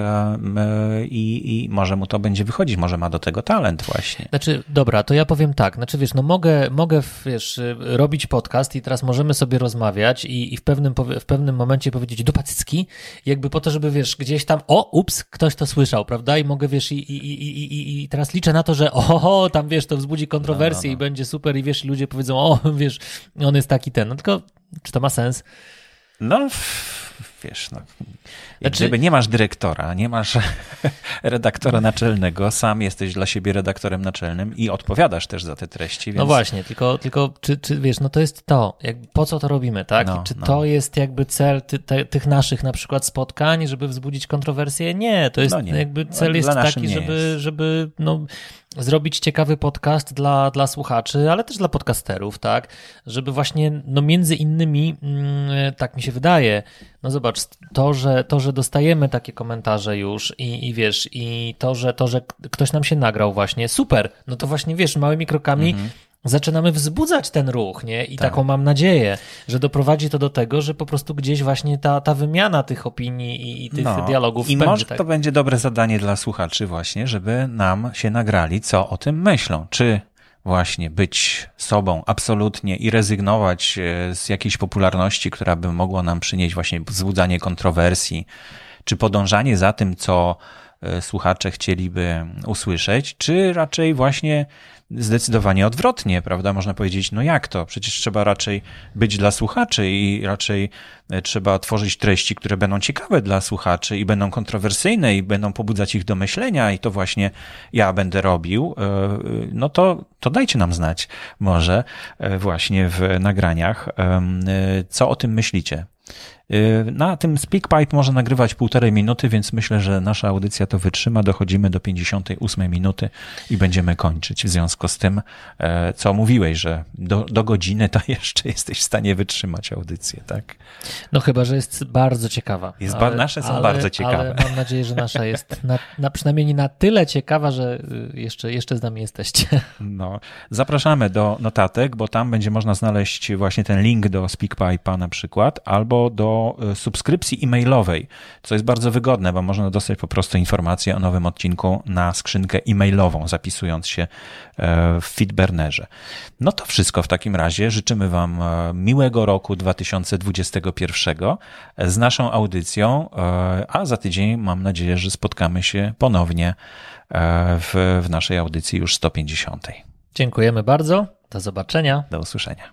I, i może mu to będzie wychodzić, może ma do tego talent właśnie. Znaczy, dobra, to ja powiem tak, znaczy wiesz, no mogę, mogę wiesz, robić podcast i teraz możemy sobie rozmawiać i, i w, pewnym, w pewnym momencie powiedzieć dupacycki, jakby po to, żeby wiesz, gdzieś tam, o, ups, ktoś to słyszał, prawda? I mogę, wiesz, i, i, i, i, i teraz liczę na to, że oho, tam wiesz, to wzbudzi kontrowersję no, no, no. i będzie super i wiesz, ludzie powiedzą, o, wiesz, on jest taki ten. No tylko, czy to ma sens? No, wiesz, no, znaczy... Gdyby nie masz dyrektora, nie masz redaktora naczelnego, sam jesteś dla siebie redaktorem naczelnym i odpowiadasz też za te treści. No więc... No właśnie, tylko, tylko czy, czy wiesz, no to jest to, jak, po co to robimy, tak? No, czy no. to jest jakby cel ty, te, tych naszych na przykład spotkań, żeby wzbudzić kontrowersję? Nie, to jest no nie. jakby cel jest taki, żeby, jest. żeby no, zrobić ciekawy podcast dla, dla słuchaczy, ale też dla podcasterów, tak? Żeby właśnie, no między innymi, mm, tak mi się wydaje, no zobacz, to, że, to, że dostajemy takie komentarze już i, i wiesz, i to, że to, że ktoś nam się nagrał właśnie, super, no to właśnie wiesz, małymi krokami mhm. Zaczynamy wzbudzać ten ruch, nie? I tak. taką mam nadzieję, że doprowadzi to do tego, że po prostu gdzieś właśnie ta, ta wymiana tych opinii i, i tych no, dialogów I może tak. to będzie dobre zadanie dla słuchaczy właśnie, żeby nam się nagrali, co o tym myślą. Czy właśnie być sobą absolutnie i rezygnować e, z jakiejś popularności, która by mogła nam przynieść właśnie wzbudzanie kontrowersji, czy podążanie za tym, co słuchacze chcieliby usłyszeć, czy raczej właśnie zdecydowanie odwrotnie, prawda? Można powiedzieć, no jak to? Przecież trzeba raczej być dla słuchaczy i raczej e, trzeba tworzyć treści, które będą ciekawe dla słuchaczy i będą kontrowersyjne i będą pobudzać ich do myślenia i to właśnie ja będę robił. E, no to, to dajcie nam znać może e, właśnie w nagraniach, co o tym myślicie. Na tym SpeakPipe można nagrywać półtorej minuty, więc myślę, że nasza audycja to wytrzyma. Dochodzimy do 58 minuty i będziemy kończyć. W związku z tym, e, co mówiłeś, że do, do godziny to jeszcze jesteś w stanie wytrzymać audycję, tak? No chyba, że jest bardzo ciekawa. Jest ale, nasze są ale, bardzo ciekawe. Ale mam nadzieję, że nasza jest na, na przynajmniej na tyle ciekawa, że y, jeszcze, jeszcze z nami jesteście. No, zapraszamy do notatek, bo tam będzie można znaleźć właśnie ten link do SpeakPipe'a na przykład, albo do y, subskrypcji e-mailowej, co jest bardzo wygodne, bo można dostać po prostu informację o nowym odcinku na skrzynkę e-mailową, zapisując się e, w Fitburnerze. No to wszystko w takim razie. Życzymy Wam e, miłego roku 2021 z naszą audycją, e, a za tydzień mam nadzieję, że spotkamy się ponownie w, w naszej audycji już 150. Dziękujemy bardzo. Do zobaczenia. Do usłyszenia.